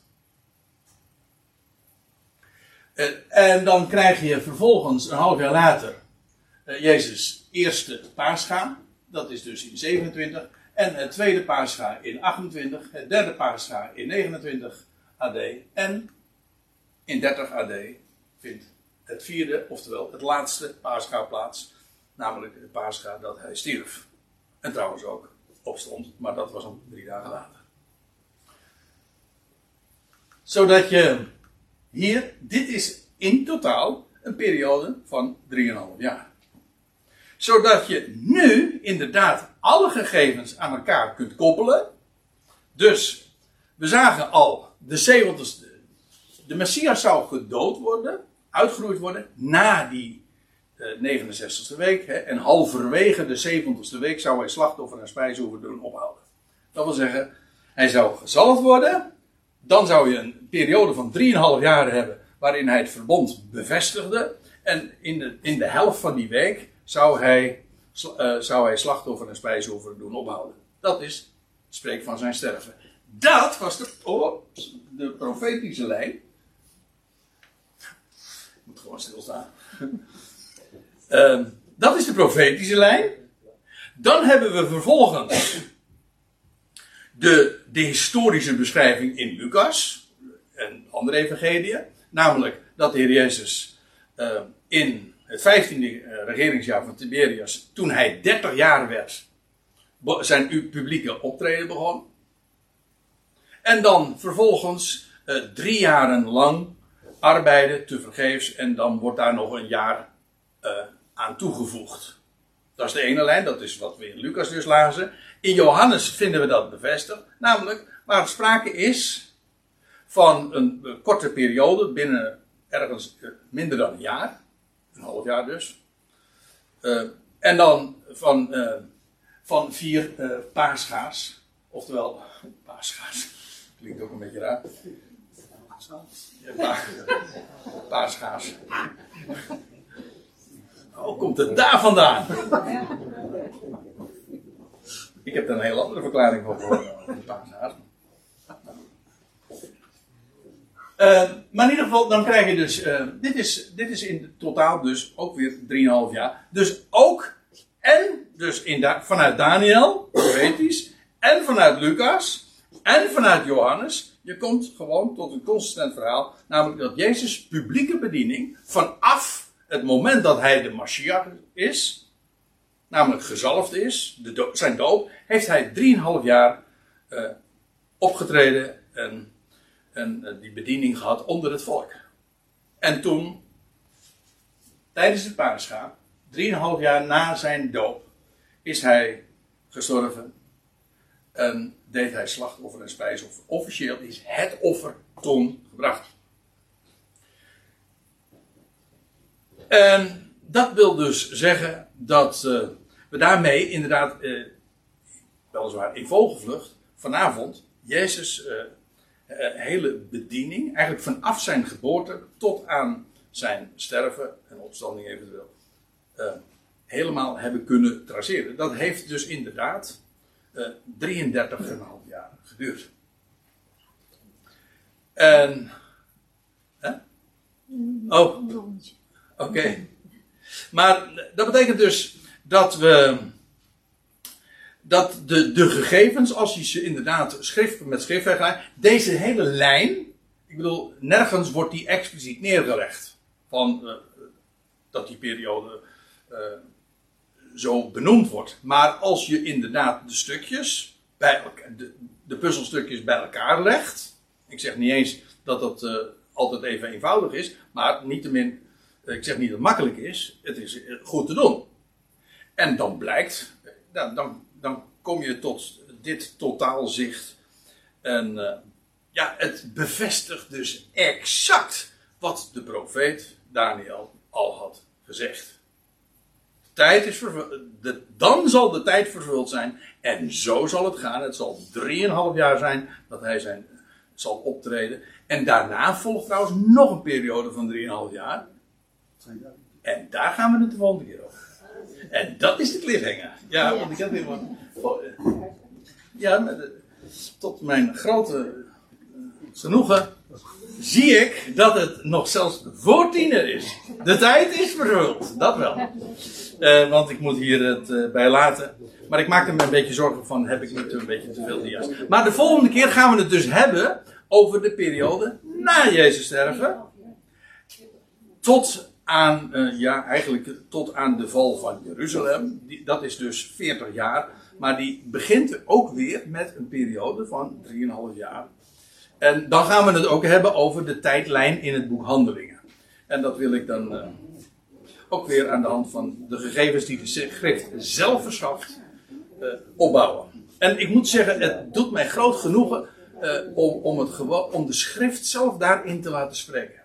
Eh, en dan krijg je vervolgens een half jaar later uh, Jezus' eerste paascha. Dat is dus in 27. En het tweede paascha in 28. Het derde paascha in 29 AD. En in 30 AD vindt het vierde, oftewel het laatste paascha plaats. Namelijk het paascha dat hij stierf. En trouwens ook opstond, maar dat was om drie dagen later. Zodat je hier, dit is in totaal een periode van 3,5 jaar. Zodat je nu inderdaad alle gegevens aan elkaar kunt koppelen. Dus we zagen al, de 70 de Messias zou gedood worden, uitgeroeid worden, na die uh, 69ste week. Hè, en halverwege de 70ste week zou hij slachtoffer en spijshoeven doen ophouden. Dat wil zeggen, hij zou gezalfd worden. Dan zou je een periode van 3,5 jaar hebben waarin hij het verbond bevestigde. En in de, in de helft van die week zou hij, uh, zou hij slachtoffer en spijsoffer doen ophouden. Dat is, spreek van zijn sterven. Dat was de, oh, de profetische lijn. Ik moet gewoon stilstaan. uh, dat is de profetische lijn. Dan hebben we vervolgens de, de historische beschrijving in Lucas en andere evangeliën. Namelijk dat de Heer Jezus uh, in het 15e uh, regeringsjaar van Tiberius, toen hij 30 jaar werd, zijn publieke optreden begon. En dan vervolgens uh, drie jaren lang arbeiden te vergeefs en dan wordt daar nog een jaar aan toegevoegd. Dat is de ene lijn, dat is wat we in Lucas dus lazen. In Johannes vinden we dat bevestigd, namelijk waar sprake is van een korte periode, binnen ergens eh, minder dan een jaar, een half jaar dus. Uh, en dan van, uh, van vier uh, oftewel paarschaars, klinkt ook een beetje raar. Ja, pa, paarschaars. Oh, komt het daar vandaan? Ik heb daar een heel andere verklaring voor gehoord. Uh, maar in ieder geval, dan krijg je dus. Uh, dit, is, dit is in totaal dus ook weer 3,5 jaar. Dus ook. En dus in vanuit Daniel, profetisch. En vanuit Lucas. En vanuit Johannes. Je komt gewoon tot een consistent verhaal. Namelijk dat Jezus' publieke bediening. vanaf het moment dat hij de Mashiach is. Namelijk gezalfd is. De zijn doop. heeft hij 3,5 jaar uh, opgetreden. En en eh, die bediening gehad onder het volk. En toen, tijdens het paaschaap, drieënhalf jaar na zijn doop, is hij gestorven. En deed hij slachtoffer en spijsoffer. Officieel is het offer toen gebracht. En dat wil dus zeggen dat uh, we daarmee inderdaad, uh, weliswaar in vogelvlucht, vanavond Jezus uh, hele bediening, eigenlijk vanaf zijn geboorte tot aan zijn sterven en opstanding eventueel, uh, helemaal hebben kunnen traceren. Dat heeft dus inderdaad uh, eh, 33,5 jaar geduurd. En. Hè? Oh, oké. Okay. Maar dat betekent dus dat we dat de, de gegevens, als je ze inderdaad schrift met schrift deze hele lijn, ik bedoel, nergens wordt die expliciet neergelegd. Van uh, dat die periode uh, zo benoemd wordt. Maar als je inderdaad de stukjes, bij de, de puzzelstukjes bij elkaar legt. Ik zeg niet eens dat dat uh, altijd even eenvoudig is, maar niettemin, ik zeg niet dat het makkelijk is, het is goed te doen. En dan blijkt, dan, dan dan kom je tot dit totaalzicht. En uh, ja, het bevestigt dus exact wat de profeet Daniel al had gezegd. De tijd is de, dan zal de tijd vervuld zijn. En zo zal het gaan. Het zal drieënhalf jaar zijn dat hij zijn, zal optreden. En daarna volgt trouwens nog een periode van drieënhalf jaar. En daar gaan we het de volgende keer over. En dat is de cliffhanger. Ja, want ik heb weer wat. Ja, tot mijn grote eh, genoegen zie ik dat het nog zelfs voor tiener is. De tijd is vervuld, dat wel. Uh, want ik moet hier het uh, bij laten. Maar ik maak er me een beetje zorgen van, heb ik niet een beetje te veel dia's. Maar de volgende keer gaan we het dus hebben over de periode na Jezus sterven. Tot aan, uh, ja, eigenlijk tot aan de val van Jeruzalem. Die, dat is dus 40 jaar. Maar die begint ook weer met een periode van 3,5 jaar. En dan gaan we het ook hebben over de tijdlijn in het boek Handelingen. En dat wil ik dan uh, ook weer aan de hand van de gegevens die de schrift zelf verschaft, uh, opbouwen. En ik moet zeggen, het doet mij groot genoegen om, om, het om de schrift zelf daarin te laten spreken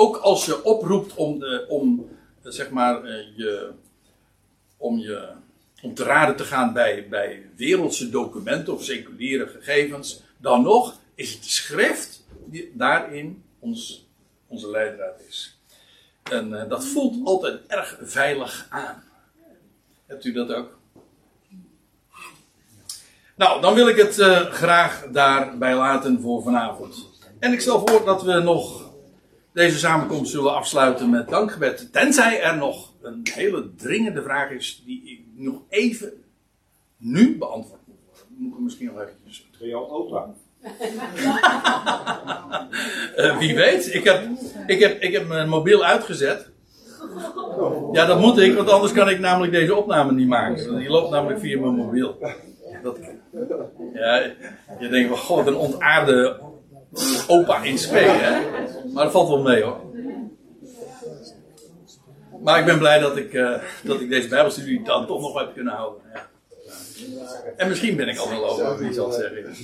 ook als je oproept om, om zeg maar, eh, je, om je om te raden te gaan bij, bij wereldse documenten of seculiere gegevens, dan nog is het de schrift die daarin onze leidraad is. En uh, dat voelt altijd erg veilig aan. Hebt u dat ook? Nou, dan wil ik het graag daarbij laten voor vanavond. En ik stel voor dat we nog deze samenkomst zullen afsluiten met dankgebed. Tenzij er nog een hele dringende vraag is die ik nog even nu beantwoord moet worden. Moet ik misschien nog eventjes. Real Opa. uh, wie weet. Ik heb, ik, heb, ik heb mijn mobiel uitgezet. Ja, dat moet ik, want anders kan ik namelijk deze opname niet maken. Die loopt namelijk via mijn mobiel. Dat, ja, je denkt, wel, god, een ontaarde opa in spe, hè? Maar dat valt wel mee hoor. Maar ik ben blij dat ik, uh, dat ik deze Bijbelstudie dan toch nog heb kunnen houden. Ja. En misschien ben ik al wel over, wie zal het zeggen.